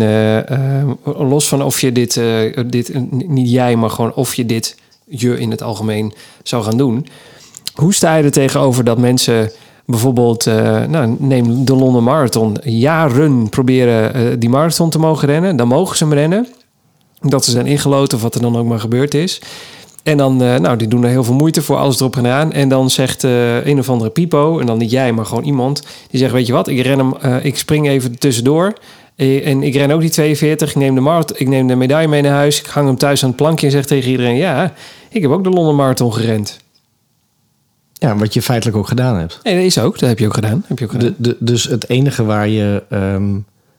los van of je dit, dit, niet jij, maar gewoon of je dit je in het algemeen zou gaan doen. Hoe sta je er tegenover dat mensen bijvoorbeeld, eh, nou, neem de Londen Marathon, jaren proberen eh, die marathon te mogen rennen. Dan mogen ze hem rennen. Dat ze zijn ingeloten of wat er dan ook maar gebeurd is. En dan, eh, nou, die doen er heel veel moeite voor, alles erop en eraan. En dan zegt een of andere pipo, en dan niet jij, maar gewoon iemand, die zegt, weet je wat, ik ren hem, ik spring even tussendoor. Eh, En ik ren ook die 42, ik neem, de marathon, ik neem de medaille mee naar huis, ik hang hem thuis aan het plankje en zeg tegen iedereen, ja, ik heb ook de Londen Marathon gerend. Ja, wat je feitelijk ook gedaan hebt. Nee, dat is ook, dat heb je ook gedaan. Heb je ook gedaan. De, de, dus het enige waar je... ehm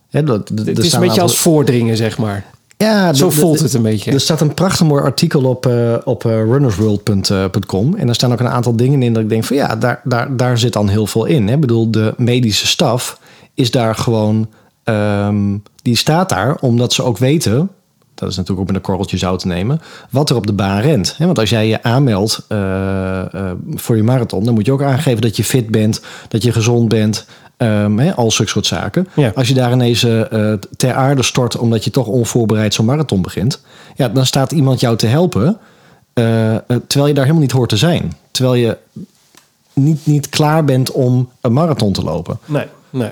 hè, dat, het is een beetje als voordringen, zeg maar. Ja, Zo voelt het een beetje. Er staat een prachtig mooi artikel op, eh, op eh, runnersworld.com. En daar staan ook een aantal dingen in dat ik denk van ja, daar, daar, daar zit dan heel veel in. Hè. Ik bedoel, de medische staf is daar gewoon... ehm, die staat daar omdat ze ook weten... Dat is natuurlijk ook met een korreltje zout te nemen. Wat er op de baan rent. Want als jij je aanmeldt eh, eh, voor je marathon, dan moet je ook aangeven dat je fit bent, dat je gezond bent. ehm, al zulke soort zaken. Ja. Als je daar ineens eh, ter aarde stort omdat je toch onvoorbereid zo'n marathon begint, ja, dan staat iemand jou te helpen. terwijl je daar helemaal niet hoort te zijn. Terwijl je niet, niet klaar bent om een marathon te lopen. Nee, nee.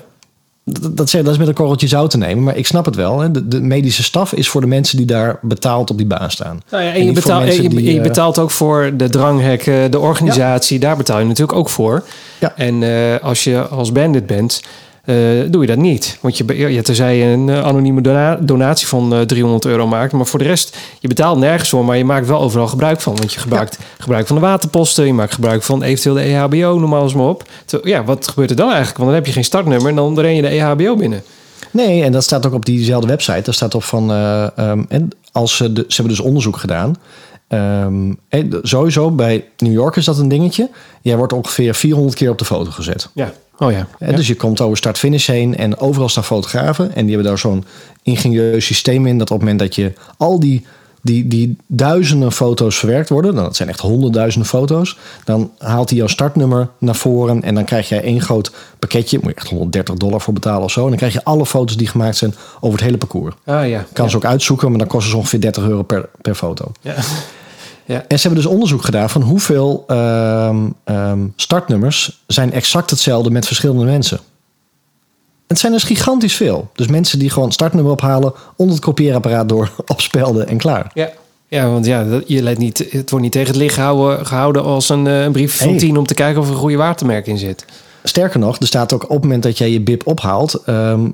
Dat, dat, is met een korreltje zout te nemen, maar ik snap het wel. Hè. De, de medische staf is voor de mensen die daar betaald op die baan staan. Nou ja, en En je, je, die, je eh, betaalt ook voor de dranghekken, de organisatie. Daar betaal je natuurlijk ook voor. Ja. En eh, als je als bandit bent, doe je dat niet. Want je, ja, tenzij je een eh, anonieme dona- donatie van eh, 300 euro maakt. Maar voor de rest, je betaalt nergens voor. Maar je maakt wel overal gebruik van. Want je gebruikt gebruik van de waterposten. Je maakt gebruik van eventueel de EHBO, noem alles maar op. Ja, wat gebeurt er dan eigenlijk? Want dan heb je geen startnummer en dan ren je de EHBO binnen. Nee, en dat staat ook op diezelfde website. Daar staat op van. eh, ehm, en als ze, de, ze hebben dus onderzoek gedaan. En de- sowieso bij New York is dat een dingetje. Jij wordt ongeveer 400 keer op de foto gezet. Ja. Oh ja. Hè, Dus je komt over start-finish heen en overal staan fotografen. En die hebben daar zo'n ingenieus systeem in dat op het moment dat je al die, die, die duizenden foto's verwerkt worden, nou, dat zijn echt honderdduizenden foto's, dan haalt hij jouw startnummer naar voren en dan krijg jij één groot pakketje, moet je echt 130 dollar voor betalen of zo. En dan krijg je alle foto's die gemaakt zijn over het hele parcours. Ah ja. Kan ja. ze ook uitzoeken, maar dan kost het ongeveer 30 euro per, per foto. Ja. Ja. En ze hebben dus onderzoek gedaan van hoeveel ehm, ehm, startnummers zijn exact hetzelfde met verschillende mensen. Het zijn dus gigantisch veel. Dus mensen die gewoon startnummer ophalen, onder het kopieerapparaat door (laughs) opspelden en klaar. Ja. Ja, want ja, je let niet, het wordt niet tegen het licht gehouden, gehouden als een, eh, een brief van tien om te kijken of er een goede watermerk in zit. Sterker nog, er staat ook op het moment dat jij je bib ophaalt, ehm,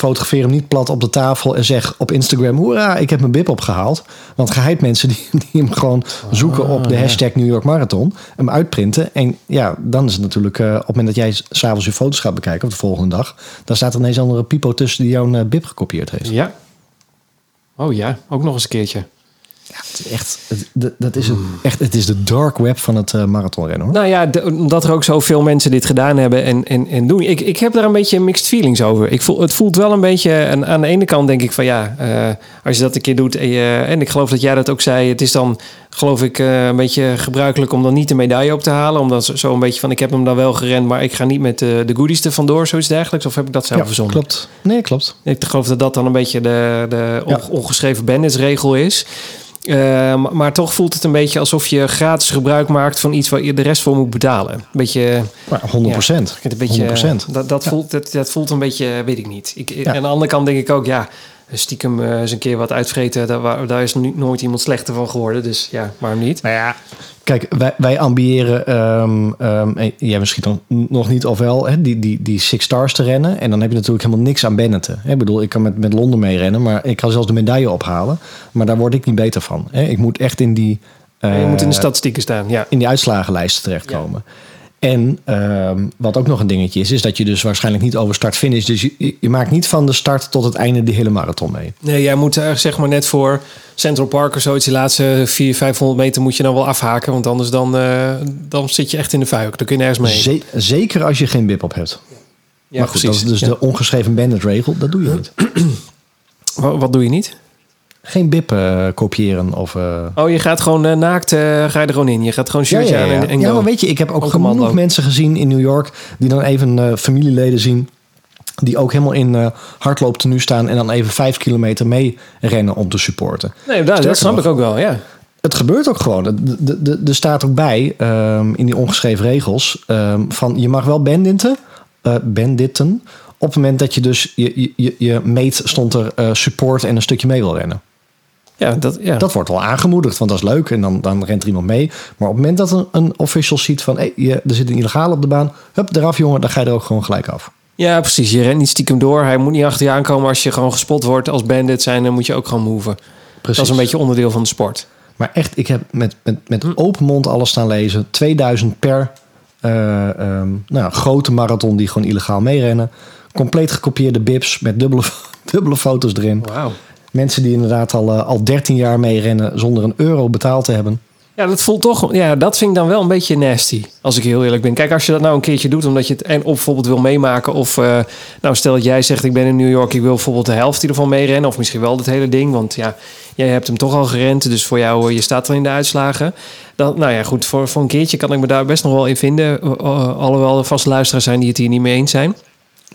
fotografeer hem niet plat op de tafel en zeg op Instagram, hoera, ik heb mijn bib opgehaald. Want geheid mensen die, (laughs) die hem gewoon zoeken op de hashtag New York Marathon, hem uitprinten. En ja, dan is het natuurlijk, eh, op het moment dat jij s- s'avonds je foto's gaat bekijken, of de volgende dag, dan staat er ineens een andere pipo tussen die jouw eh, bib gekopieerd heeft. Ja. Oh ja, ook nog eens een keertje. Het is echt, het, dat- is het, echt, het is de dark web van het eh, marathonrennen hoor. Nou ja, de- omdat er ook zoveel mensen dit gedaan hebben en, en, en doen. Ik, ik heb daar een beetje mixed feelings over. Ik voel, het voelt wel een beetje... En aan de ene kant denk ik van ja, eh, als je dat een keer doet... En, je, en ik geloof dat jij dat ook zei. Het is dan, geloof ik, eh, een beetje gebruikelijk om dan niet de medaille op te halen. Omdat zo- een beetje van, ik heb hem dan wel gerend... maar ik ga niet met de, goodies er vandoor, zoiets dergelijks. Of heb ik dat zelf verzonnen? klopt. Nee, klopt. Ik geloof dat dat dan een beetje de, de Ja. on- ongeschreven banditsregel is. Eh, maar, toch voelt het een beetje alsof je gratis gebruik maakt van iets waar je de rest voor moet betalen. Een beetje. Maar 100 procent. het een beetje 100%. dat, dat, voelt, dat, dat voelt een beetje, weet ik niet. Ik, Ja. Aan de andere kant denk ik ook, ja, stiekem eh, eens een keer wat uitvreten, daar, waar- daar is nu, nooit iemand slechter van geworden. Dus ja, waarom niet? Nou ja, kijk, wij, wij ambiëren, ehm ehm, en jij misschien dan nog niet of wel, hè, die, die, die Six Stars te rennen. En dan heb je natuurlijk helemaal niks aan Bennetten. hè. Ik bedoel, ik kan met, met Londen mee rennen, maar ik kan zelfs de medaille ophalen. Maar daar word ik niet beter van. Hè. Ik moet echt in die, je moet in de eh, statistieken staan, ja. in die uitslagenlijsten terechtkomen. En ehm, wat ook nog een dingetje is, is dat je dus waarschijnlijk niet over start-finish. Dus je, je maakt niet van de start tot het einde die hele marathon mee. Nee, jij moet zeg maar net voor Central Park of zoiets, die laatste 400, 500 meter moet je dan wel afhaken. Want anders dan, eh, dan zit je echt in de vuik. Dan kun je nergens mee. Ze- zeker als je geen bib op hebt. ja, maar goed, dat is dus Ja. de ongeschreven bandit regel. Dat doe je niet. (clears throat) Wat, wat doe je niet? Geen bib eh, kopiëren of... eh, Oh, je gaat gewoon eh, naakt, ga je er gewoon in. Je gaat gewoon Ja, shirtje ja, aan ja. en, en ja, maar weet je, ik heb ook, Ook genoeg mensen gezien in New York... die dan even familieleden zien... die ook helemaal in eh hardlooptenu staan... en dan even vijf kilometer mee rennen om te supporten. Nee, dat, dat snap nog. ik ook wel, ja. Het gebeurt ook gewoon. Er- staat ook bij, ehm, in die ongeschreven regels... ehm, van je mag wel banditten, banditten... op het moment dat je dus... je, je, je, je meet stond er support en een stukje mee wil rennen. Ja, dat, ja. Dat wordt al aangemoedigd, want dat is leuk. En dan, dan rent er iemand mee. Maar op het moment dat een, een official ziet van... Hey, je, er zit een illegaal op de baan. Hup, eraf jongen. Dan ga je er ook gewoon gelijk af. ja, precies. Je rent niet stiekem door. Hij moet niet achter je aankomen als je gewoon gespot wordt. Als bandit zijn, dan moet je ook gewoon moven. Dat is een beetje onderdeel van de sport. Maar echt, ik heb met, met, met open mond alles staan lezen. 2000 per eh, ehm, nou, grote marathon die gewoon illegaal meerennen. Compleet gekopieerde bibs met dubbele, (laughs) dubbele foto's erin. Wauw. Mensen die inderdaad al, eh, al 13 jaar meerennen zonder een euro betaald te hebben. Ja, dat voelt toch. Ja, dat vind ik dan wel een beetje nasty. Als ik heel eerlijk ben. Kijk, als je dat nou een keertje doet, omdat je het en of bijvoorbeeld wil meemaken. Of eh, nou, stel dat jij zegt: Ik ben in New York, ik wil bijvoorbeeld de helft hiervan meerennen. Of misschien wel het hele ding. Want ja, jij hebt hem toch al gerend. Dus voor jou, eh, je staat al in de uitslagen. Dan, nou ja, goed, voor, voor een keertje kan ik me daar best nog wel in vinden. Uh, alhoewel er vast luisteraars zijn die het hier niet mee eens zijn.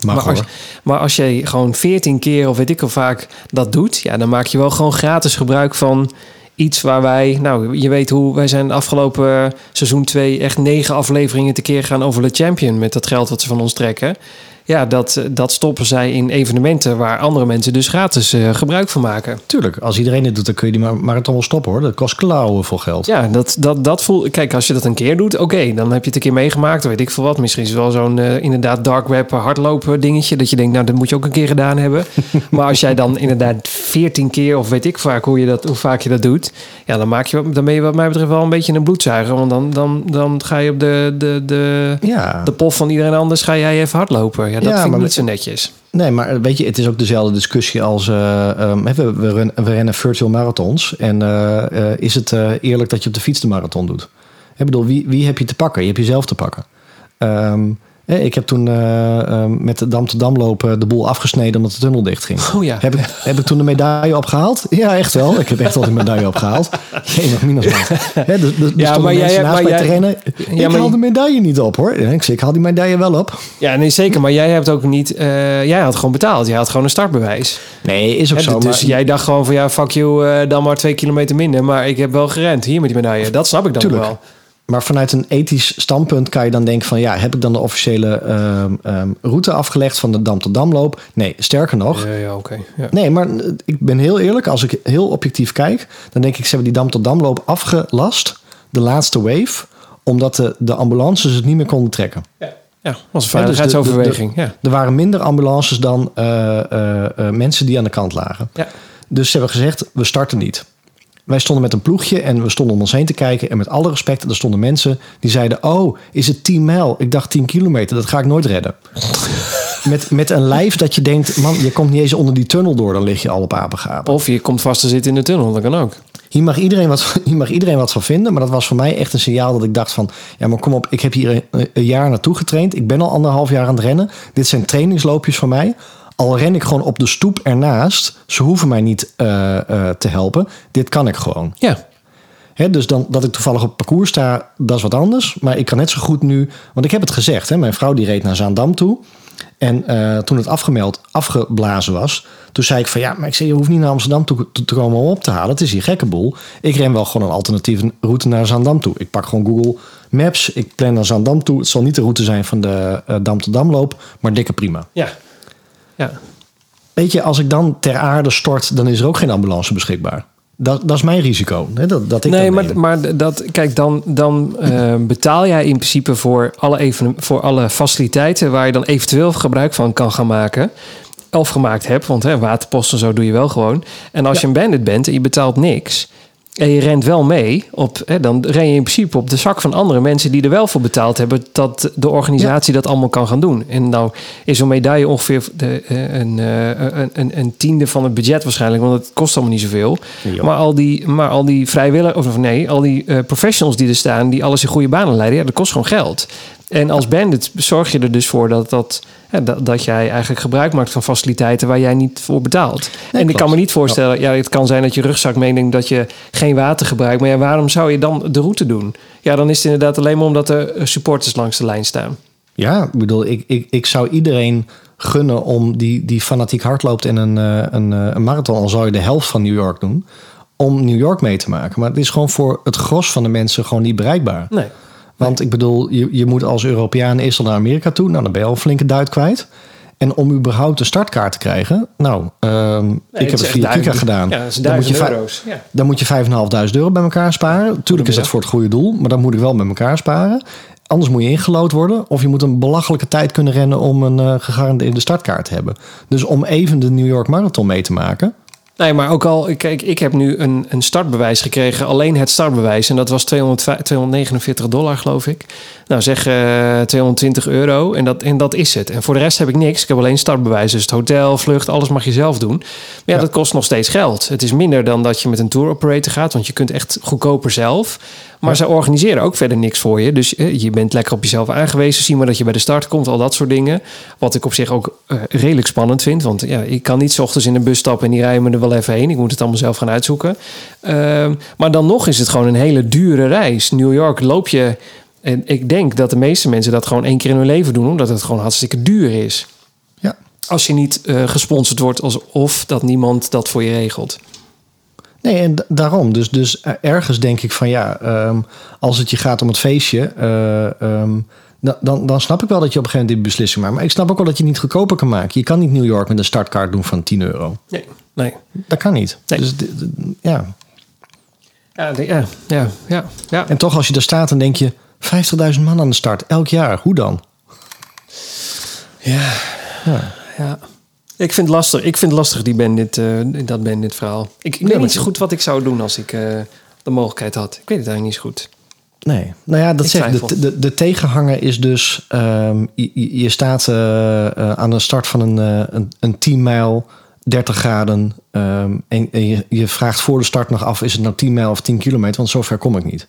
Mag maar, als, maar als je gewoon 14 keer of weet ik hoe vaak dat doet, ja, dan maak je wel gewoon gratis gebruik van iets waar wij, nou, je weet hoe wij zijn afgelopen seizoen 2 echt negen afleveringen te keer gaan over de Champion met dat geld wat ze van ons trekken. Ja, dat, dat stoppen zij in evenementen waar andere mensen dus gratis uh, gebruik van maken. Tuurlijk, als iedereen dit doet, dan kun je die maar, maar het wel stoppen hoor. Dat kost klauwen voor geld. Ja, dat, dat, dat voel Kijk, als je dat een keer doet, oké, okay, dan heb je het een keer meegemaakt. Weet ik veel wat. Misschien is het wel zo'n uh, inderdaad dark web hardlopen dingetje. Dat je denkt, nou, dat moet je ook een keer gedaan hebben. (laughs) maar als jij dan inderdaad 14 keer, of weet ik vaak hoe, je dat, hoe vaak je dat doet. Ja, dan, maak je, dan ben je wat mij betreft wel een beetje een bloedzuiger. Want dan, dan, dan ga je op de, de, de, ja. de pof van iedereen anders, ga jij even hardlopen. Ja, dat ja, vind ik niet zo netjes. Nee, maar weet je, het is ook dezelfde discussie als... Uh, um, we, we, rennen, we, rennen virtual marathons. En uh, uh, is het eerlijk dat je op de fiets de marathon doet? Ik bedoel, wie, wie heb je te pakken? Je hebt jezelf te pakken. Um, ik heb toen uh, met de Dam te Dam lopen de boel afgesneden omdat de tunnel dicht ging. Oh ja. Heb ik, heb ik toen de medaille opgehaald? Ja, echt wel. Ik heb echt wel die medaille opgehaald. Geen nog minus He, dus, dus ja, maar jij, naast maar mij jij, te rennen. Ja, ik haal de medaille niet op hoor. Ik zeg, ik haal die medaille wel op. Ja, nee, zeker. Maar jij hebt ook niet... Uh, jij had gewoon betaald. Jij had gewoon een startbewijs. Nee, is ook zo. Dus maar, jij dacht gewoon van ja, fuck you, uh, dan maar twee kilometer minder. Maar ik heb wel gerend. Hier met die medaille. Dat snap ik dan Tuurlijk. wel. Maar vanuit een ethisch standpunt kan je dan denken van... ja, heb ik dan de officiële um, um, route afgelegd van de Dam tot Damloop? Nee, sterker nog... Ja, ja. Okay. Ja. Nee, maar ik ben heel eerlijk. Als ik heel objectief kijk... dan denk ik, ze hebben die Dam tot Damloop afgelast. De laatste wave. Omdat de, de ambulances het niet meer konden trekken. Ja. Ja, was een veiligheidsoverweging. Ja, dus de, de, ja. Er waren minder ambulances dan uh, uh, uh, mensen die aan de kant lagen. Ja. Dus ze hebben gezegd, we starten niet. Wij stonden met een ploegje en we stonden om ons heen te kijken. En met alle respect, er stonden mensen die zeiden... Oh, is het 10 mijl? Ik dacht 10 kilometer, dat ga ik nooit redden. met, met een lijf dat je denkt... Man, je komt niet eens onder die tunnel door, dan lig je al op apengapen. Of je komt vast te zitten in de tunnel, dat kan ook. Hier mag, iedereen wat, (laughs) hier mag iedereen wat van vinden. Maar dat was voor mij echt een signaal dat ik dacht van... Ja, maar kom op, ik heb hier een, een jaar naartoe getraind. Ik ben al anderhalf jaar aan het rennen. Dit zijn trainingsloopjes voor mij al ren ik gewoon op de stoep ernaast. Ze hoeven mij niet uh, uh, te helpen. Dit kan ik gewoon. Ja. Hè, dus dan, dat ik toevallig op parcours sta, dat is wat anders. Maar ik kan net zo goed nu... Want ik heb het gezegd, hè, mijn vrouw die reed naar Zaandam toe. En uh, toen het afgemeld, afgeblazen was... toen zei ik van ja, maar ik zei, je hoeft niet naar Amsterdam toe te komen om op te halen. Het is hier gekke boel. Ik ren wel gewoon een alternatieve route naar Zaandam toe. Ik pak gewoon Google Maps. Ik plan naar Zaandam toe. Het zal niet de route zijn van de Dam tot Damloop, maar dikke prima. Ja. Ja. Weet je, als ik dan ter aarde stort, dan is er ook geen ambulance beschikbaar. Dat, dat is mijn risico. Hè? Dat, dat ik nee, maar, maar dat, kijk, dan, dan uh, betaal jij in principe voor alle, even, voor alle faciliteiten waar je dan eventueel gebruik van kan gaan maken. Of gemaakt hebt, want hè, waterpost en zo doe je wel gewoon. En als ja. je een bandit bent en je betaalt niks. En je rent wel mee, op, hè, dan ren je in principe op de zak van andere mensen die er wel voor betaald hebben, dat de organisatie ja. dat allemaal kan gaan doen. En nou is zo'n medaille ongeveer de, een, een, een, een, tiende van het budget waarschijnlijk, want het kost allemaal niet zoveel. Ja. Maar, al die, maar al die vrijwilligers, of nee, al die uh, professionals die er staan, die alles in goede banen leiden, ja, dat kost gewoon geld. En als bandit zorg je er dus voor dat, dat, dat, dat jij eigenlijk gebruik maakt van faciliteiten waar jij niet voor betaalt. Nee, en klopt. ik kan me niet voorstellen, ja. ja, het kan zijn dat je rugzak meeneemt dat je geen water gebruikt. Maar ja, waarom zou je dan de route doen? Ja, dan is het inderdaad alleen maar omdat er supporters langs de lijn staan. Ja, ik bedoel, ik, ik, ik zou iedereen gunnen om die, die fanatiek hardloopt in een, een, een marathon, al zou je de helft van New York doen, om New York mee te maken. Maar het is gewoon voor het gros van de mensen gewoon niet bereikbaar. Nee. Want ik bedoel, je, je moet als Europeaan eerst al naar Amerika toe. Nou, dan ben je al een flinke duit kwijt. En om überhaupt een startkaart te krijgen, nou, ehm, ik heb het via Kika gedaan. Ja, dat is dan, moet je euro's. Ja. dan moet je 5.500 euro bij elkaar sparen. Tuurlijk is dat voor het goede doel, maar dan moet ik wel met elkaar sparen. Anders moet je ingelood worden. Of je moet een belachelijke tijd kunnen rennen om een eh, gegarandeerde startkaart te hebben. Dus om even de New York Marathon mee te maken. Nee, maar ook al, kijk, ik heb nu een, een startbewijs gekregen. Alleen het startbewijs. En dat was 200, 249 dollar, geloof ik. Nou, zeg eh 220 euro. En dat, en dat is het. En voor de rest heb ik niks. Ik heb alleen startbewijs. Dus het hotel, vlucht, alles mag je zelf doen. Maar ja, Ja. dat kost nog steeds geld. Het is minder dan dat je met een tour operator gaat. Want je kunt echt goedkoper zelf. Maar ze organiseren ook verder niks voor je. Dus eh, je bent lekker op jezelf aangewezen. Zie maar dat je bij de start komt. Al dat soort dingen. Wat ik op zich ook eh, redelijk spannend vind. Want ja, ik kan niet 's ochtends in een bus stappen en die rijden me er wel even heen. Ik moet het allemaal zelf gaan uitzoeken. Ehm, maar dan nog is het gewoon een hele dure reis. New York loop je. En ik denk dat de meeste mensen dat gewoon één keer in hun leven doen. Omdat het gewoon hartstikke duur is. Ja. Als je niet eh, gesponsord wordt alsof dat niemand dat voor je regelt. Nee, en da- daarom. Dus, dus eh, ergens denk ik van ja, ehm, als het je gaat om het feestje, eh, ehm, da- dan, dan snap ik wel dat je op een gegeven moment die beslissing maakt. Maar ik snap ook wel dat je niet goedkoper kan maken. Je kan niet New York met een startkaart doen van 10 euro. Nee. Nee. Dat kan niet. Nee. Dus ja. Ja, ja, ja, ja, ja. En toch als je daar staat, dan denk je 50.000 man aan de start, elk jaar. Hoe dan? Ja. Ja. ja. Ik vind het lastig. Ik vind het lastig, die bandit, eh dat bandit verhaal. Ik, ik weet niet zo goed wat ik zou doen als ik eh, de mogelijkheid had. Ik weet het eigenlijk niet zo goed. Nee, nou ja, dat Ik zegt de, de, de tegenhanger is dus: ehm, je, staat eh, eh, aan de start van een, eh, een, een 10 mijl, 30 graden. ehm, en en je, je vraagt voor de start nog af: is het nou 10 mijl of 10 kilometer? Want zover kom ik niet.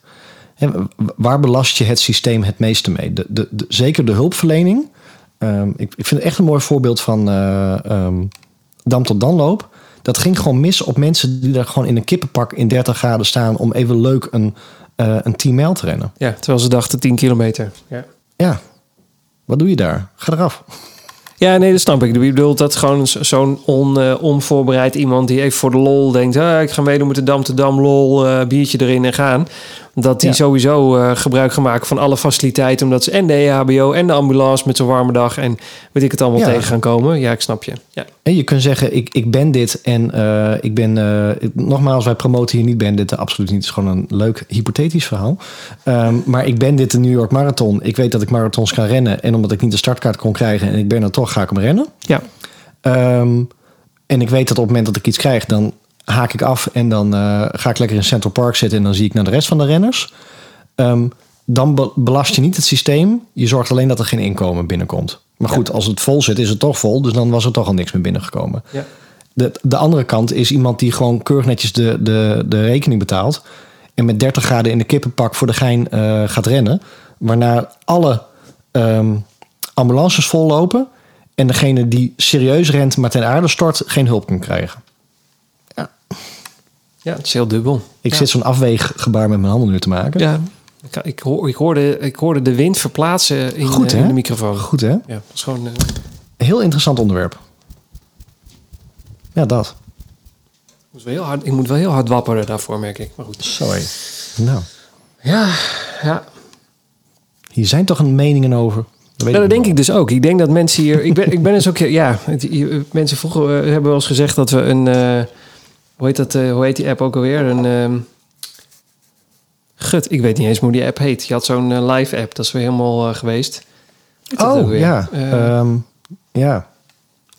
En waar belast je het systeem het meeste mee? De, de, de- zeker de hulpverlening. Ehm, ik, ik vind het echt een mooi voorbeeld van eh, ehm, dam tot danloop. Dat ging gewoon mis op mensen die daar gewoon in een kippenpak in 30 graden staan om even leuk een, eh, een 10 mijl te rennen. Ja, terwijl ze dachten 10 kilometer. Ja. Ja, wat doe je daar? Ga eraf. Ja, nee, dat snap ik. Je bedoelt dat gewoon zo- zo'n on, eh, onvoorbereid iemand die even voor de lol denkt... Ah, ik ga meedoen met de Dam te Dam, lol, biertje erin en gaan. Dat die Ja. sowieso eh, gebruik gaan maken van alle faciliteiten... omdat ze en de EHBO en de ambulance met zo'n warme dag... en weet ik het allemaal Ja. tegen gaan komen. Ja, ik snap je. Ja. En je kunt zeggen, ik, ik ben dit en eh, ik ben... eh, ik- nogmaals, wij promoten hier niet ben dit. Absoluut niet. Het is gewoon een leuk hypothetisch verhaal. Ehm, maar ik ben dit de New York Marathon. Ik weet dat ik marathons kan rennen. En omdat ik niet de startkaart kon krijgen en ik ben er toch, ga ik hem rennen. ja. Ehm, en ik weet dat op het moment dat ik iets krijg, dan haak ik af en dan eh, ga ik lekker in Central Park zitten en dan zie ik naar de rest van de renners. Ehm, dan be- belast je niet het systeem. Je zorgt alleen dat er geen inkomen binnenkomt. Maar goed, als het vol zit, is het toch vol. Dus dan was er toch al niks meer binnengekomen. Ja. De, de andere kant is iemand die gewoon keurig netjes de, de, de rekening betaalt. En met 30 graden in de kippenpak voor de gein eh, gaat rennen. Waarna alle ehm, ambulances vollopen. En degene die serieus rent, maar ten aarde stort, geen hulp kan krijgen. Ja, het is heel dubbel. Ik Ja. zit zo'n afweeggebaar met mijn handen nu te maken. Ja, ik, ik, hoor, ik, hoorde, ik hoorde de wind verplaatsen in, Goed, eh, hè? in de microfoon. Goed hè? Ja, dat is gewoon... eh, Heel interessant onderwerp. Ja, dat. ik moet wel heel hard, ik moet wel heel hard wapperen daarvoor, merk ik. Maar goed. Sorry. Nou, Ja, ja. hier zijn toch een meningen over. Dat, Ja, dat ik denk ik dus ook. Ik denk dat mensen hier... Ik ben, ik ben dus ook... Ja, mensen vroeger hebben wel eens gezegd dat we een... eh, hoe, heet dat, eh, hoe heet die app ook alweer? Een... ehm, gut, ik weet niet eens hoe die app heet. Je had zo'n eh, live app. Dat is weer helemaal eh, geweest. Oh, ja. Eh, Ehm, ja.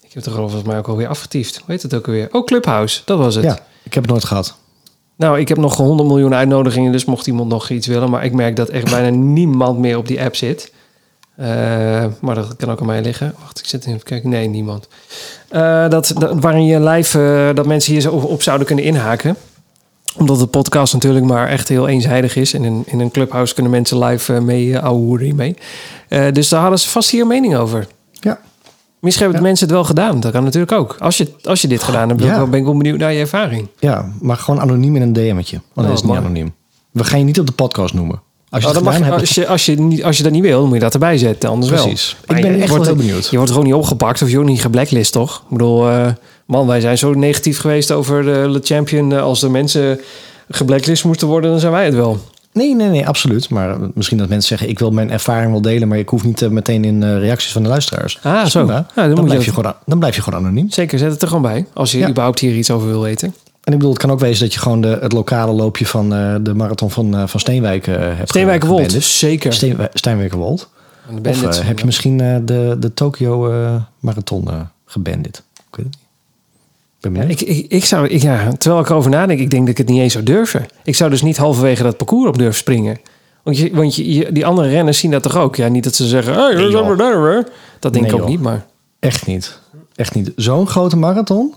ik heb het er volgens mij ook alweer afgetiefd. Hoe heet het ook alweer? Oh, Clubhouse. Dat was het. ja, ik heb het nooit gehad. Nou, ik heb nog 100 miljoen uitnodigingen, dus mocht iemand nog iets willen. Maar ik merk dat echt bijna (laughs) niemand meer op die app zit. Eh, maar dat kan ook aan mij liggen. Wacht, ik zit even kijken. Nee, niemand. Eh, dat, dat, waarin je live, eh, dat mensen hier op, op zouden kunnen inhaken. Omdat de podcast natuurlijk maar echt heel eenzijdig is. En in, in een clubhouse kunnen mensen live mee uh, ouwehoeren. Eh, dus daar hadden ze vast hier een mening over. Ja. Misschien hebben de mensen het wel gedaan. Dat kan natuurlijk ook. Als je, als je dit gedaan hebt, ben ik Ja. wel- ben ik wel benieuwd naar je ervaring. Ja, maar gewoon anoniem in een DM'tje. Want dat Oh, is niet mooi. anoniem. We gaan je niet op de podcast noemen. Als je Oh, mag, hebt, als, je, als, je niet, als je dat niet wil, dan moet je dat erbij zetten. Anders Precies. wel. Ik ben je echt wel heel benieuwd. Je wordt gewoon niet opgepakt of je wordt niet geblacklist, toch? Ik bedoel, eh, man, wij zijn zo negatief geweest over de Le Champion. Eh, Als de mensen geblacklist moesten worden, dan zijn wij het wel. Nee, nee, nee, absoluut. Maar eh, misschien dat mensen zeggen, ik wil mijn ervaring wel delen, maar ik hoef niet meteen in reacties van de luisteraars. Ah, zo. Ja, dan blijf je je gewoon, dan blijf je gewoon anoniem. Zeker, zet het er gewoon bij. Als je Ja. überhaupt hier iets over wil weten. En ik bedoel, het kan ook wezen dat je gewoon de, het lokale loopje van eh, de marathon van, eh, van Steenwijk eh hebt Steenwijkerwold, gebandit. zeker. Steen, Steenwijkerwold. Van de Of heb je misschien eh, de, de Tokyo eh, marathon eh gebandit? Ik weet het niet. Ben Ja, benieuwd. ik, ik, ik zou, ik, ja, terwijl ik erover nadenk, ik denk dat ik het niet eens zou durven. Ik zou dus niet halverwege dat parcours op durven springen. Want, je, want je, je- die andere renners zien dat toch ook? Ja, niet dat ze zeggen, hey, Nee. Dat denk Nee, ik ook joh. niet, maar... Echt niet. Echt niet. Zo'n grote marathon.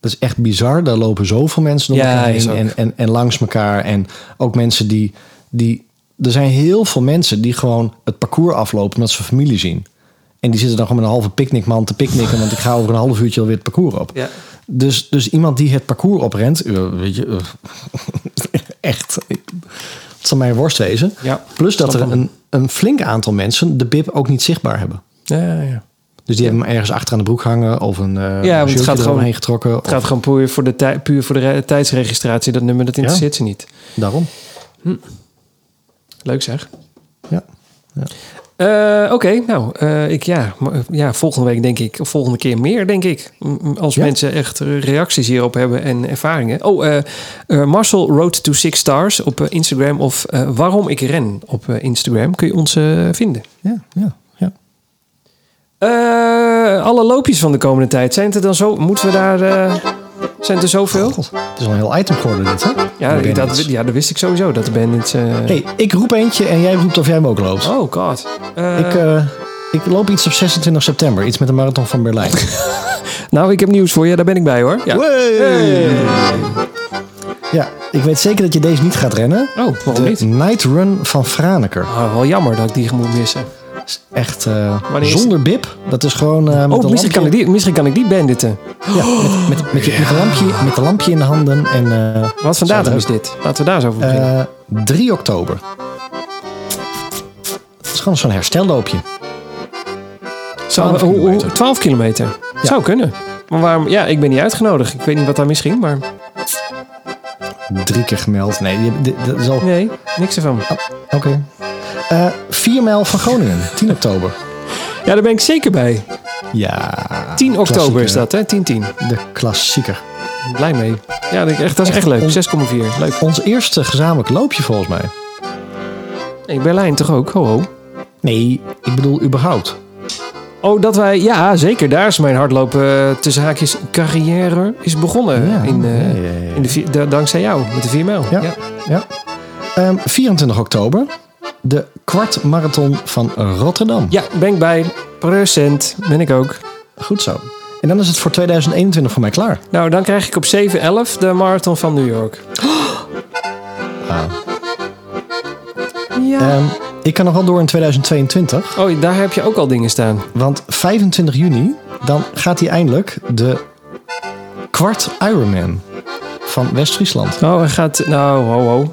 Dat is echt bizar. Daar lopen zoveel mensen door Ja, elkaar is heen ook. en, en, en langs elkaar. En ook mensen die, die... Er zijn heel veel mensen die gewoon het parcours aflopen omdat ze familie zien. En die zitten dan gewoon met een halve picknickman te picknicken. want ik ga over een half uurtje alweer het parcours op. Ja. Dus, dus iemand die het parcours oprent, eh, weet je, eh, (laughs) echt, het zal mij worst wezen. Ja, Plus dat er een, een flink aantal mensen de bib ook niet zichtbaar hebben. Ja, ja. Dus die hebben hem ergens achter aan de broek hangen of een uh, Ja, want het gaat gewoon- heen getrokken. Het gaat gewoon puur voor de, tij- puur voor de re- tijdsregistratie. Dat nummer, dat interesseert ze niet. Daarom. Leuk zeg. Ja. Eh, Oké, nou, eh, ik, ja, ja, volgende week denk ik, of volgende keer meer, denk ik. Als Ja. mensen echt reacties hierop hebben en ervaringen. Oh, eh, Marcel Road to Six Stars op Instagram of Waarom ik ren op Instagram kun je ons vinden. Ja, ja, Eh, alle loopjes van de komende tijd, zijn het er dan zo, moeten we daar, eh, zijn het er zoveel? God, het is wel een heel item geworden dit, hè? Ja, dat, ja, dat wist ik sowieso, dat de bandits... eh hey, ik roep eentje en jij roept of jij hem ook loopt. Oh god. Ik, ik loop iets op 26 september. Iets met de marathon van Berlijn. (laughs) nou, ik heb nieuws voor je, daar ben ik bij hoor. Ja. Hey! Ja, ik weet zeker dat je deze niet gaat rennen. Oh, waarom De niet? Night Run van Franeker. Ah, wel jammer dat ik die moet missen. Is Echt eh, is zonder bib. Dat is gewoon eh, met, Oh, misschien kan, ik die, misschien kan ik die banditen. ja, met, met, met, je, met, een lampje, met een lampje in de handen. En, eh, Wat voor datum is dit? Laten we daar zo over beginnen. eh 3 oktober. Het is gewoon zo'n herstelloopje. Zou- 12 hoe- hoe- kilometer. 12 kilometer. Zou kunnen. Maar waarom? Ja, ik ben niet uitgenodigd. Ik weet niet wat daar misging, maar Drie keer gemeld. Nee, dat is al... nee, niks ervan. Oké. Eh 4 mijl van Groningen. 10 oktober. Ja, daar ben ik zeker bij. Ja. 10 oktober is dat, hè? 10-10. De klassieker. Blij mee. Ja, dat, echt, dat is echt leuk. 6,4. Leuk. Ons eerste gezamenlijk loopje volgens mij. Nee, Berlijn toch ook? Ho, ho. Nee, ik bedoel überhaupt. Oh, dat wij... Ja, zeker. Daar is mijn hardlopen eh, tussen haakjes carrière is begonnen. Ja, in, eh. In de, dankzij jou, met de 4 mijl. Ja. Ja. Ehm, 24 oktober. De kwartmarathon van Rotterdam. Ja, ben ik bij. Procent ben ik ook. Goed zo. En dan is het voor 2021 voor mij klaar. Nou, dan krijg ik op 7-11 de marathon van New York. (gasps) Ah. Ja. Ehm, ik kan nog wel door in 2022. Oh, daar heb je ook al dingen staan. Want 25 juni, dan gaat hij eindelijk de kwart Ironman van West-Friesland. Oh, hij gaat... Nou, ho, ho.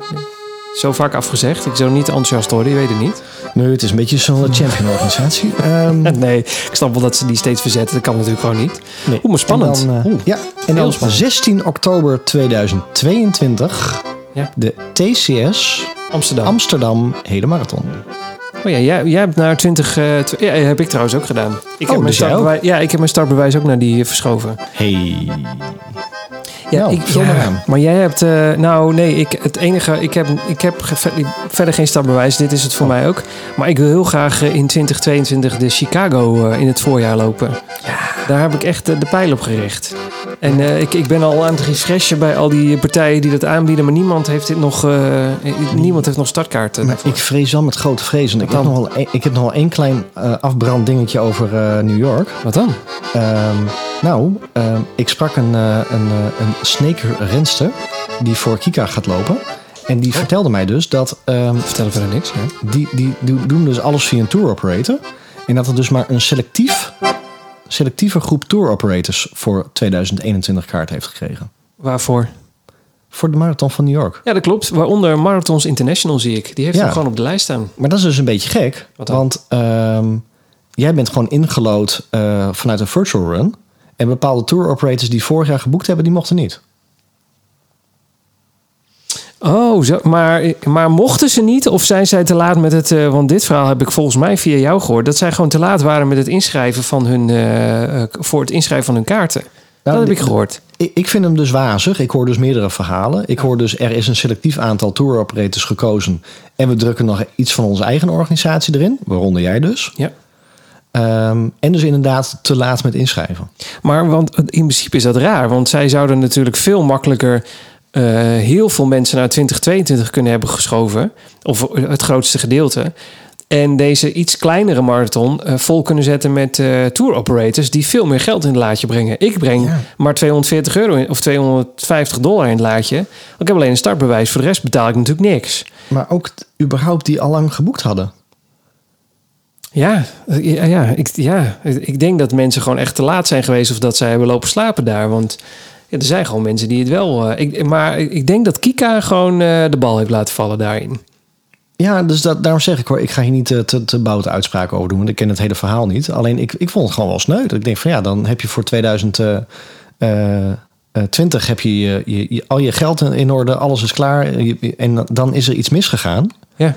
Zo vaak afgezegd. Ik zou niet enthousiast worden, je weet het niet. Nee, het is een beetje zo'n champion-organisatie. (laughs) Ehm, Nee, ik snap wel dat ze die steeds verzetten. Dat kan natuurlijk gewoon niet. nee. Oeh, maar spannend. En dan, eh, ja, en dan spannend. 16 oktober 2022 Ja. de TCS Amsterdam. Amsterdam Hele Marathon. oh ja, jij, jij hebt naar 20... eh, tw- ja, heb ik trouwens ook gedaan. Ik heb mijn dus startbewijs, ja, ik heb mijn startbewijs ook naar die eh, verschoven. Hey. Ja, Nou, ik, ja, maar aan. maar jij hebt... eh, nou, nee, ik, het enige... Ik heb, ik heb verder geen startbewijs. Dit is het Oh. voor mij ook. Maar ik wil heel graag eh, in 2022 de Chicago eh, in het voorjaar lopen. Daar heb ik echt de pijl op gericht. En eh, ik, ik ben al aan het refreshen bij al die partijen die dat aanbieden. Maar niemand heeft, dit nog, niemand heeft nog startkaarten. Maar ik vrees wel met grote vrezen. Ik Wat heb, nog wel een, ik heb nog wel één klein eh afbrand dingetje over eh, New York. Wat dan? Ehm, nou, ehm, ik sprak een, eh, een, eh, een sneaker renster die voor Kika gaat lopen. En die vertelde mij dus dat ehm, Vertel verder niks. Ja. die, die, die doen dus alles via een tour operator. En dat er dus maar een selectief, selectieve groep tour operators voor 2021 kaart heeft gekregen. Waarvoor? Voor de marathon van New York. Ja, dat klopt. Waaronder Marathons International zie ik. Die heeft Ja. hem gewoon op de lijst staan. Maar dat is dus een beetje gek. Want ehm, jij bent gewoon ingelood eh, vanuit een virtual run. En bepaalde tour operators die vorig jaar geboekt hebben, die mochten niet. Oh, zo, maar, maar mochten ze niet? Of zijn zij te laat met het... eh, want dit verhaal heb ik volgens mij via jou gehoord. Dat zij gewoon te laat waren met het inschrijven van hun... eh, eh, voor het inschrijven van hun kaarten. Nou, dat heb ik gehoord. Ik, ik vind hem dus wazig. Ik hoor dus meerdere verhalen. Ik hoor dus er is een selectief aantal tour operators gekozen. En we drukken nog iets van onze eigen organisatie erin. Waaronder jij dus. Ja. Ehm, en dus inderdaad te laat met inschrijven. Maar want in principe is dat raar. Want zij zouden natuurlijk veel makkelijker... eh, heel veel mensen naar 2022 kunnen hebben geschoven. Of het grootste gedeelte. En deze iets kleinere marathon eh, vol kunnen zetten met eh tour operators... die veel meer geld in het laadje brengen. Ik breng Ja. maar 240 euro in, of 250 dollar in het laadje. Want Ik heb alleen een startbewijs. Voor de rest betaal ik natuurlijk niks. Maar ook überhaupt die al lang geboekt hadden. Ja, eh, ja, ja, ik, ja, ik denk dat mensen gewoon echt te laat zijn geweest... of dat zij hebben lopen slapen daar. Want ja, er zijn gewoon mensen die het wel... eh, ik, maar ik denk dat Kika gewoon eh, de bal heeft laten vallen daarin. Ja, dus dat, daarom zeg ik hoor, ik ga hier niet te, te, te boute uitspraken over doen, want ik ken het hele verhaal niet. Alleen ik, ik vond het gewoon wel sneu. Dat Ik denk van ja, dan heb je voor 2020 heb je, je, je, je- al je geld in, orde, alles is klaar. En dan is er iets misgegaan. Ja,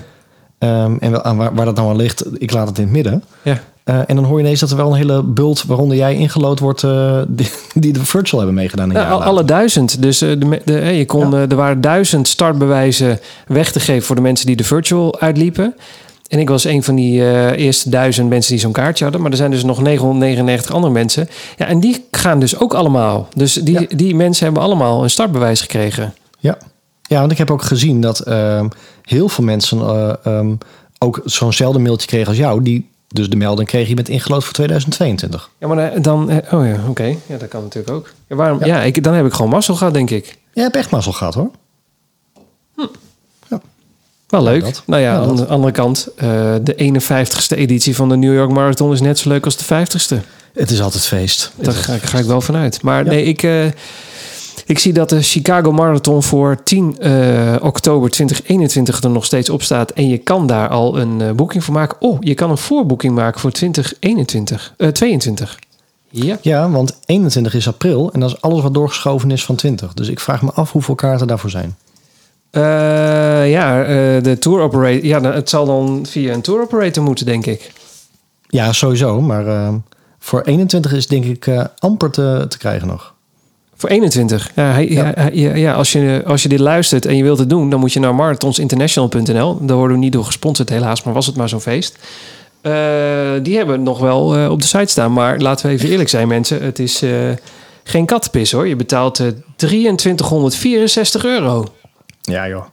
Ehm, en aan waar, waar dat nou aan ligt, ik laat het in het midden. ja. Eh, en dan hoor je ineens dat er wel een hele bult waaronder jij ingelood wordt, eh, die, die de virtual hebben meegedaan. Ja, later. alle duizend. Dus eh, de, de, je kon, er waren duizend startbewijzen weg te geven voor de mensen die de virtual uitliepen. En ik was een van die eerste duizend mensen die zo'n kaartje hadden. Maar er zijn dus nog 999 andere mensen. Ja, en die gaan dus ook allemaal. Dus die, Ja. die mensen hebben allemaal een startbewijs gekregen. Ja. Ja, want ik heb ook gezien dat ehm, heel veel mensen eh, ehm, ook zo'nzelfde mailtje kregen als jou. Die dus de melding kreeg je met ingelood voor 2022. Ja, maar eh, dan... eh, oh ja, oké. Ja, dat kan natuurlijk ook. Ja, waarom, ja. Ja. ik, dan heb ik gewoon mazzel gehad, denk ik. Je hebt echt mazzel gehad hoor. Wel leuk. Nou ja, Ja, aan de andere kant... de 51ste editie van de New York Marathon is net zo leuk als de 50ste. Het is altijd feest. Daar ga, ik- ga ik wel vanuit. Maar Ja. nee, ik, ik zie dat de Chicago Marathon voor 10 eh, oktober 2021 er nog steeds op staat. En je kan daar al een eh, boeking voor maken. Oh, je kan een voorboeking maken voor 2021. eh 22. Ja. Ja, want 21 is april en dat is alles wat doorgeschoven is van 20. Dus ik vraag me af hoeveel kaarten daarvoor zijn. Eh, ja, de tour operator. Ja, dan- het zal dan via een tour operator moeten, denk ik. Ja, sowieso. Maar voor 21 is denk ik amper te, te krijgen nog. Voor 21. Ja, hij, ja. Ja. Als, je, als je dit luistert en je wilt het doen, dan moet je naar marathonsinternational.nl. Daar worden we niet door gesponsord, helaas, maar was het maar zo'n feest. Eh, die hebben nog wel eh, op de site staan. Maar laten we even eerlijk zijn, mensen. Het is eh, geen kattenpis hoor. Je betaalt eh 2364 euro. Ja joh.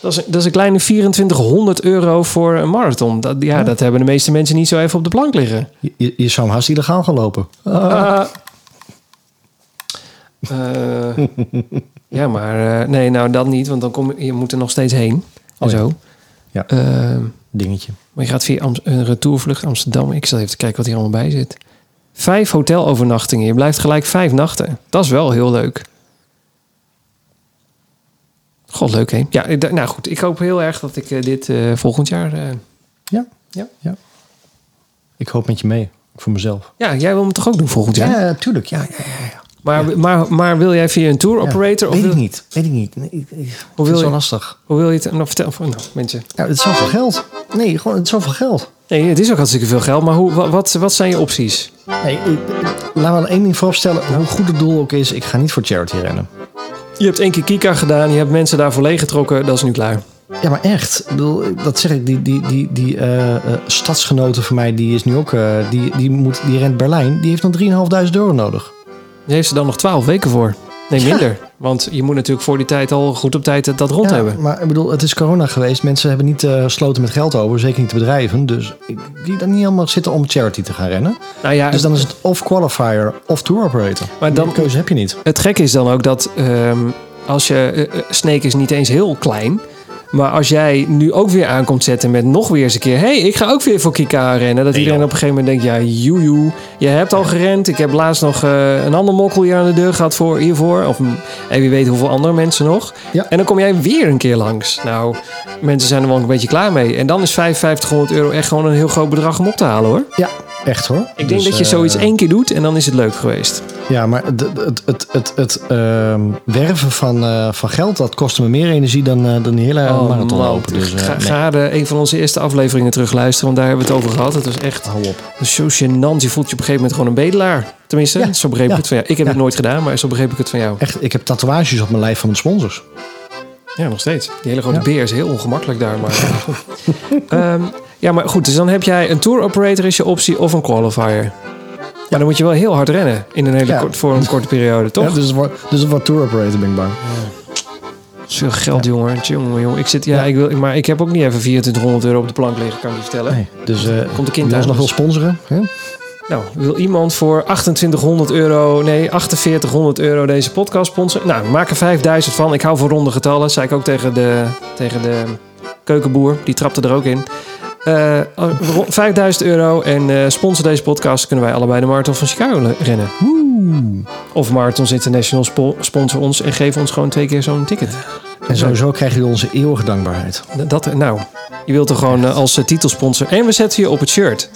Dat is, dat is een kleine 2400 euro voor een marathon. Dat, ja, Ja. dat hebben de meeste mensen niet zo even op de plank liggen. Je, je, je zou hem haast illegaal gaan lopen. Ah. (laughs) Eh, ja, maar eh, nee, nou dat niet, want dan kom je, je moet er nog steeds heen. En Oh ja. zo. Ja. Eh, Dingetje. maar je gaat via Am- een retourvlucht Amsterdam. Ik zal even kijken wat hier allemaal bij zit. Vijf hotelovernachtingen. Je blijft gelijk vijf nachten. Dat is wel heel leuk. God, leuk hè? Ja, ik- nou goed. Ik hoop heel erg dat ik eh, dit eh, volgend jaar... eh, Ja. Ja. ja. Ik hoop met je mee. Voor mezelf. ja, jij wil me toch ook doen volgend jaar? Ja, tuurlijk. Ja, ja, ja. ja. Maar, maar, maar wil jij via een tour operator? Ja, of weet wil, ik niet. Weet ik niet. Nee, ik, ik, Hoe het wil is zo je- lastig. Hoe wil je het? Nou, vertel. Nou, mensen. Nou, het is zoveel geld. Nee, gewoon het is zoveel geld. Nee, het is ook hartstikke veel geld. Maar hoe, wa- wat, wat zijn je opties? Nee, ik- laten we één ding vooropstellen. Hoe goed het doel ook is, ik ga niet voor charity rennen. Je hebt één keer Kika gedaan. Je hebt mensen daarvoor leeggetrokken. Dat is nu klaar. Ja, maar echt. Dat zeg ik. Die, die, die, die eh, eh, stadsgenoten van mij, die is nu ook... eh, die, die, moet, die rent Berlijn. Die heeft nog 3.500 euro nodig. Daar heeft ze dan nog twaalf weken voor. Nee, Ja. minder. Want je moet natuurlijk voor die tijd al goed op tijd dat rond Ja, hebben. Maar ik bedoel, het is corona geweest. Mensen hebben niet eh sloten met geld over. Zeker niet de bedrijven. Dus die dan niet helemaal zitten om charity te gaan rennen. Nou ja, Dus dan is het of qualifier of tour operator. Maar Die dan- keuze heb je niet. het gekke is dan ook dat ehm, als je... eh, Snake is niet eens heel klein. Maar als jij nu ook weer aankomt zetten met nog weer eens een keer... hey, ik ga ook weer voor Kika rennen. Dat iedereen op een gegeven moment denkt... ja, joejoe, je hebt al gerend. Ik heb laatst nog eh, een ander mokkel hier aan de deur gehad voor, hiervoor. Of mm, en wie weet hoeveel andere mensen nog. Ja. En dan kom jij weer een keer langs. Nou, mensen zijn er wel een beetje klaar mee. En dan is 5500 euro echt gewoon een heel groot bedrag om op te halen hoor. Ja, Echt hoor. Ik denk Dus, dat je eh, zoiets één keer doet en dan is het leuk geweest. Ja, maar het, het, het, het, het ehm, werven van, eh, van geld, dat kostte me meer energie dan, eh, dan die hele marathon man. lopen. Dus ga, nee. ga de, een van onze eerste afleveringen terug luisteren, want daar hebben we het over gehad. Het was echt hou op. zo gênant. Je voelt je op een gegeven moment gewoon een bedelaar. Tenminste, Ja. zo begreep ik het van jou. Ik heb Ja. het nooit gedaan, maar zo begreep ik het van jou. Echt, ik heb tatoeages op mijn lijf van mijn sponsors. Ja, nog steeds. Die hele grote Ja. beer is heel ongemakkelijk daar. Maar. (laughs) Ehm, ja, maar goed. Dus dan heb jij een tour operator is je optie of een qualifier. Maar dan moet je wel heel hard rennen in een hele Ja. kort, voor een (laughs) korte periode, toch? Ja, dus, het wordt, dus het wordt tour operator, ben ik bang. Veel geld, jongen. Jongen, jongen. Ik zit, ja, Ik wil, maar ik heb ook niet even 2400 euro op de plank liggen, kan ik je vertellen. Nee, dus eh Komt de kind aan, nog dus. sponsoren? Hè? Nou, wil iemand voor 2800 euro, nee, 4800 euro deze podcast sponsoren? Nou, maak er 5000 van. Ik hou van ronde getallen. Zei ik ook tegen de, tegen de keukenboer. Die trapte er ook in. Eh, ro- (laughs) 5000 euro en eh, sponsor deze podcast. Kunnen wij allebei de Marathon van Chicago rennen. Of Marathons International spo- sponsor ons en geef ons gewoon twee keer zo'n ticket. En sowieso krijgen jullie onze eeuwige dankbaarheid. Dat, nou, je wilt er gewoon eh, als eh, titelsponsor. En we zetten je op het shirt.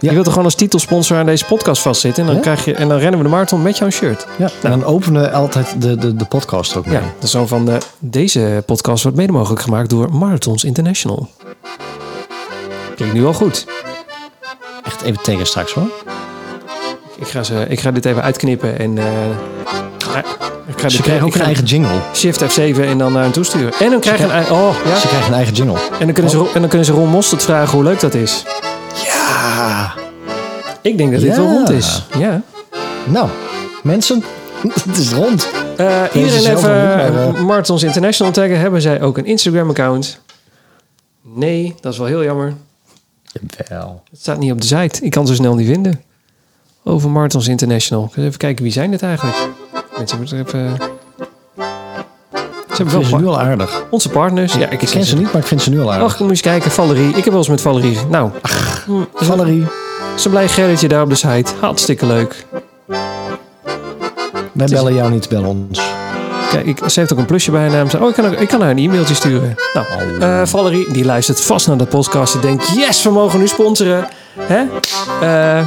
Je wilt er gewoon als titelsponsor aan deze podcast vastzitten. En dan, krijg je, en dan rennen we de marathon met jouw shirt. Ja. En dan openen we altijd de, de, de podcast ook mee. Ja, dat is zo van eh, deze podcast wordt mede mogelijk gemaakt door Marathons International. Klinkt nu al goed. Echt even tegen straks hoor. Ik ga, ze, ik ga dit even uitknippen en. ga- ik ga Ze krijgen ook een eigen jingle. Shift F7 en dan naar hen toesturen. En dan krijgen een ei- Oh, ja. Ze krijgen een eigen jingle. En dan kunnen ze, Ro- en dan kunnen ze Ron Mostert vragen hoe leuk dat is. Ja. Ik denk dat dit wel rond is. Ja. Nou, mensen, (laughs) het is rond. Eh, iedereen even maar, eh, Marathons International taggen. Hebben zij ook een Instagram-account? Nee, dat is wel heel jammer. Jawel. Het staat niet op de site. Ik kan het zo snel niet vinden. Over Marathons International. Ik Even kijken, wie zijn dit eigenlijk? Mensen moeten even... Ze Ik hebben vind wel ze nu al aardig. onze partners. Ja, ik Ik ken ze niet, maar ik vind ze nu al aardig. Ach, dan moet je eens kijken. Valerie. Ik heb wel eens met Valerie... Nou, hm, Valerie, ze blij Gerritje daar op de site. Hartstikke leuk. wij bellen jou niet, bel ons. Kijk, ik, ze heeft ook een plusje bij haar naam. Oh, ik kan, ook, ik kan haar een e-mailtje sturen. Nou, eh, Valerie, die luistert vast naar de podcast. Die denkt, yes, we mogen nu sponsoren. Hè? Eh,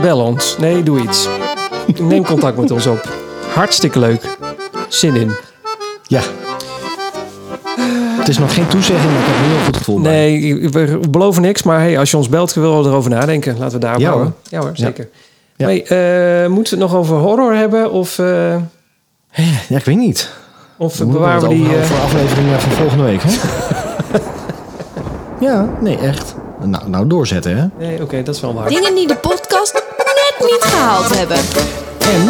bel ons. Nee, doe iets. Neem contact met ons op. Hartstikke leuk. Zin in. Ja. Het is nog geen toezegging, maar ik heb er een heel goed gevoel bij. Nee, we beloven niks. Maar hey, als je ons belt, willen we erover nadenken. Laten we daarop Ja, houden. hoor. Ja hoor, zeker. Ja. Hey, eh, moeten we het nog over horror hebben? Of, eh, Ja, ik weet niet. of We bewaren we die... eh, voor aflevering van volgende week, hè? (laughs) ja, nee, echt. Nou, nou doorzetten, hè? Nee, oké, dat is wel waar. Dingen die de podcast net niet gehaald hebben. En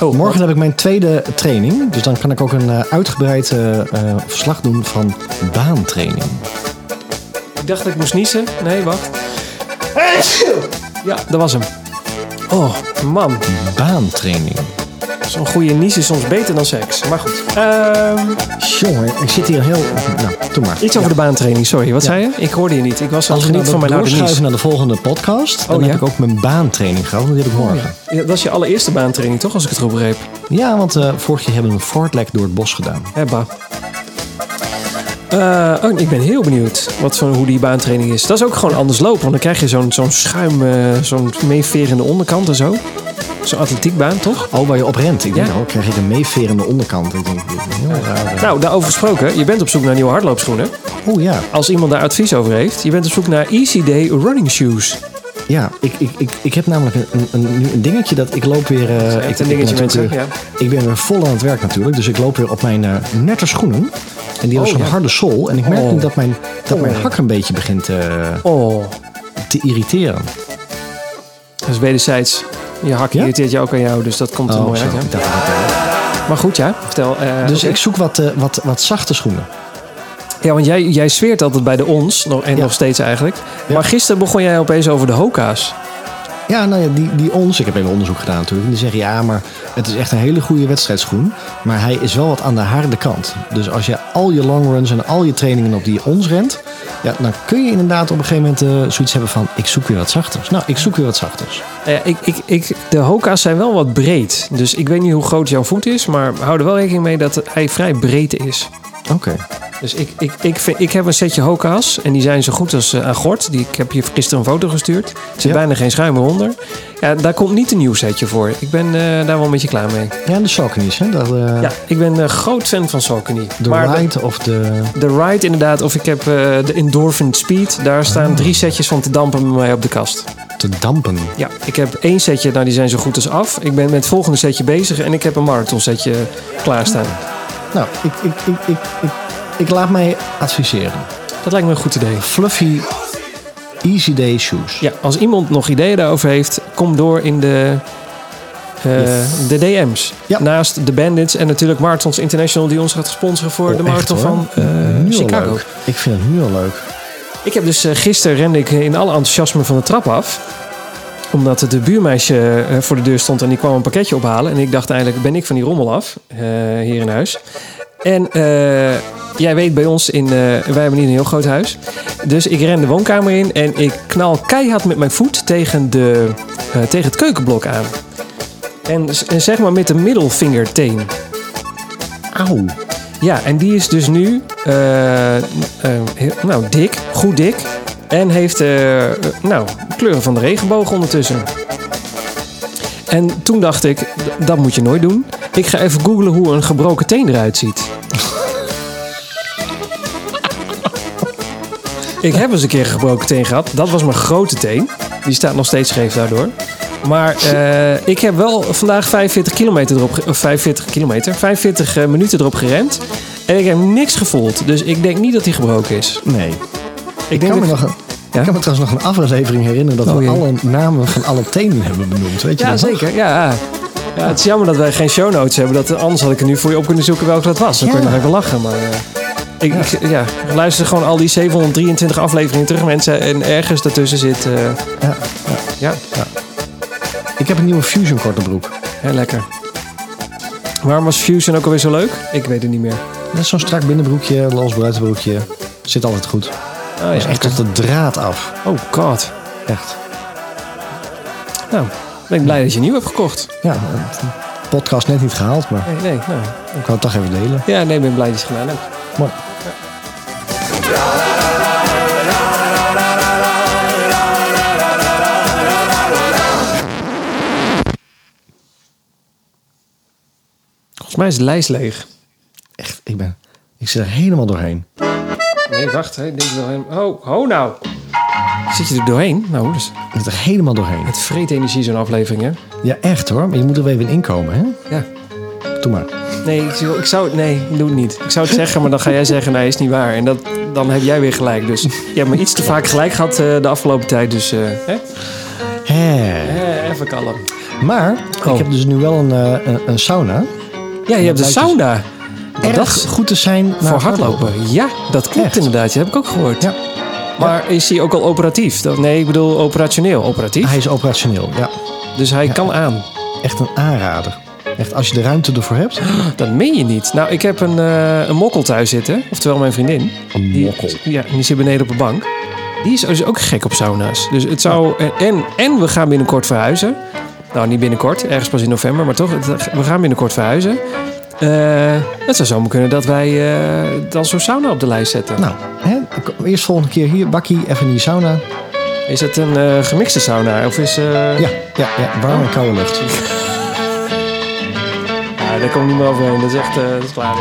Oh, morgen heb ik mijn tweede training. Dus dan kan ik ook een eh, uitgebreid eh, eh, verslag doen van baantraining. Ik dacht dat ik moest niezen. Nee, wacht. Ja, dat was hem. Oh, man. Baantraining. Zo'n goede nies is soms beter dan seks. Maar goed. Ehm, Jongen, ik zit hier heel... Nou, doe maar. iets over de baantraining. Sorry, wat Ja. zei je? Ik hoorde je niet. Ik was aan Als het we nou van mijn oude nies. naar de volgende podcast, dan Oh, ja? heb ik ook mijn baantraining gehad. want Die heb ik morgen. Ja, dat was je allereerste baantraining, toch? Als ik het goed begreep. Ja, want eh, vorig jaar hebben we een fortlek door het bos gedaan. Hebba. Eh, oh, ik ben heel benieuwd wat voor, hoe die baantraining is. Dat is ook gewoon anders lopen. Want dan krijg je zo'n zo'n schuim, eh, zo'n meeverende onderkant en zo. Zo'n atletiekbaan, toch? Oh, waar je op rent. Ik denk, Ja. oh, krijg ik een meeverende onderkant. Ik denk, een heel raar. eh. Nou, daarover gesproken. Je bent op zoek naar nieuwe hardloopschoenen. Oh ja, Als iemand daar advies over heeft, je bent op zoek naar Easy Day Running Shoes. ja ik, ik, ik, ik heb namelijk een, een, een, een dingetje dat ik loop weer... eh, ik, een ben dingetje, mensen. Ja. Ik ben weer vol aan het werk natuurlijk. Dus ik loop weer op mijn eh, nette schoenen. En die hebben Oh, zo'n ja. harde sol. En ik merk Oh. nu dat mijn, dat mijn Oh. hak een beetje begint eh, Oh, te irriteren. dat is wederzijds. Je hak Ja? irriteert je ook aan jou, dus dat komt er Oh, mooi zo. uit. Ja. Het, Maar goed, ja. Vertel. eh, eh, Dus ik zoek wat, eh, wat, wat zachte schoenen. Ja, want jij, jij zweert altijd bij de ons, nog, en Ja. nog steeds eigenlijk. Maar gisteren begon jij opeens over de Hoka's. Ja, nou ja, die, die ons, ik heb even onderzoek gedaan natuurlijk. En die zeggen ja, maar het is echt een hele goede wedstrijdschoen. Maar hij is wel wat aan de harde kant. Dus als je al je longruns en al je trainingen op die ons rent. Ja, dan kun je inderdaad op een gegeven moment eh, zoiets hebben van ik zoek weer wat zachters. Nou, ik zoek weer wat zachters. Eh, ik, ik, ik, de Hoka's zijn wel wat breed. Dus ik weet niet hoe groot jouw voet is, maar hou er wel rekening mee dat hij vrij breed is. Oké. Dus ik, ik, ik, vind, ik heb een setje Hoka's en die zijn zo goed als eh, aan gort. Die, ik heb je gisteren een foto gestuurd. Er zit Ja. bijna geen schuim meer onder. Ja, daar komt niet een nieuw setje voor. Ik ben eh, daar wel een beetje klaar mee. Ja, de Saucony's, hè? Dat, eh, Ja, ik ben een groot fan van Saucony. de Maar Ride of de... de Ride inderdaad, of ik heb de Endorphin Speed. Daar staan drie setjes van te dampen bij mij op de kast. te dampen. Ja, ik heb één setje, nou die zijn zo goed als af. Ik ben met het volgende setje bezig en ik heb een marathon setje klaarstaan. Nou, ik, ik, ik, ik, ik, ik laat mij adviseren. Dat lijkt me een goed idee. Fluffy Easy Day Shoes. Ja, als iemand nog ideeën daarover heeft, kom door in de, eh, de DM's. Ja. Naast de Bandits en natuurlijk Marathons International die ons gaat sponsoren voor Oh, de marathon van eh, Nu al Chicago. leuk. Ik vind het nu al leuk. Ik heb dus eh, gisteren rende ik in alle enthousiasme van de trap af. Omdat de buurmeisje voor de deur stond en die kwam een pakketje ophalen. En ik dacht eigenlijk, ben ik van die rommel af hier in huis. En eh, jij weet bij ons, in, eh, wij hebben niet een heel groot huis. Dus ik ren de woonkamer in en ik knal keihard met mijn voet tegen, de, eh, tegen het keukenblok aan. En, en zeg maar met de middelvingerteen. Auw. Ja, en die is dus nu heel- nou, dik, goed dik. En heeft nou, kleuren van de regenboog ondertussen. En toen dacht ik, dat moet je nooit doen. Ik ga even googlen hoe een gebroken teen eruit ziet. ik heb eens een keer een gebroken teen gehad. Dat was mijn grote teen. Die staat nog steeds scheef daardoor. Maar eh, ik heb wel vandaag 45 kilometer erop, ge- of 45 kilometer, 45 eh, minuten erop gerend. En ik heb niks gevoeld. Dus ik denk niet dat die gebroken is. Nee. Ik, Ik denk kan, me nog een, Ja? ik kan me trouwens nog een aflevering herinneren dat Oh, we jee. alle namen van alle tenen hebben benoemd. Weet je Ja, dat nog? zeker. Ja. Ja, het is jammer dat wij geen show notes hebben. Dat, anders had ik er nu voor je op kunnen zoeken welke dat was. Dan Ja. kun je nog even lachen. Maar eh, ik, ik, ja, luister gewoon al die 723 afleveringen terug, mensen. En ergens daartussen zit... eh, Ja, ja, Ik heb een nieuwe Fusion korte broek. heel lekker. Waarom was Fusion ook alweer zo leuk? Ik weet het niet meer. Dat is zo'n strak binnenbroekje, los buitenbroekje. Zit altijd goed. Oh, Dat is ja, echt tot de draad af. Oh god. Echt. Nou, ben ik blij dat je nieuw hebt gekocht. Ja, podcast net niet gehaald, maar Nee, nee, nou. ik wou het toch even delen. Ja, nee, ik ben blij dat je het gedaan hebt. Mooi. Volgens mij is de lijst leeg. Echt, ik ben... Ik zit er helemaal doorheen. Nee, wacht. Hè. Ik denk wel helemaal... Oh, ho nou. Zit je er doorheen? Nou, dus Ik zit er helemaal doorheen. het vreet energie zo'n aflevering, hè? Ja, echt hoor. Maar je moet er weer in inkomen, hè? Ja. Doe maar. Nee, ik zou, ik zou... Nee, doe het niet. Ik zou het zeggen, maar dan ga jij zeggen... Nee, is niet waar. En dat, dan heb jij weer gelijk. Dus je hebt me iets te vaak gelijk gehad eh, de afgelopen tijd. Dus, eh, hè? Hè. Eh, even kalm. Maar Oh. ik heb dus nu wel een, een, een sauna. Ja, je hebt de blijkt dus sauna. Erg dat goed te zijn voor hardlopen. Ja, dat klopt Echt. inderdaad. Je heb ik ook gehoord. Ja. Maar is hij ook al operatief? Nee, ik bedoel operationeel. Operatief? Hij is operationeel, ja. Dus hij kan aan. Echt een aanrader. Echt, als je de ruimte ervoor hebt. (gasps) Dat meen je niet. Nou, ik heb een, eh, een mokkel thuis zitten. Oftewel mijn vriendin. Een Die, mokkel. Ja, die zit beneden op de bank. Die is dus ook gek op sauna's. Dus het zou... En, en we gaan binnenkort verhuizen. Nou, niet binnenkort. Ergens pas in november. Maar toch, het- we gaan binnenkort verhuizen. Eh, het zou zomaar kunnen dat wij eh, dan zo'n sauna op de lijst zetten. Nou, hè, eerst volgende keer hier, bakkie, even in die sauna. Is het een eh, gemixte sauna? Of is... Ja, ja, ja warme en koude lucht. Ja, daar kom ik niet meer overheen. Dat is echt... dat is klaar.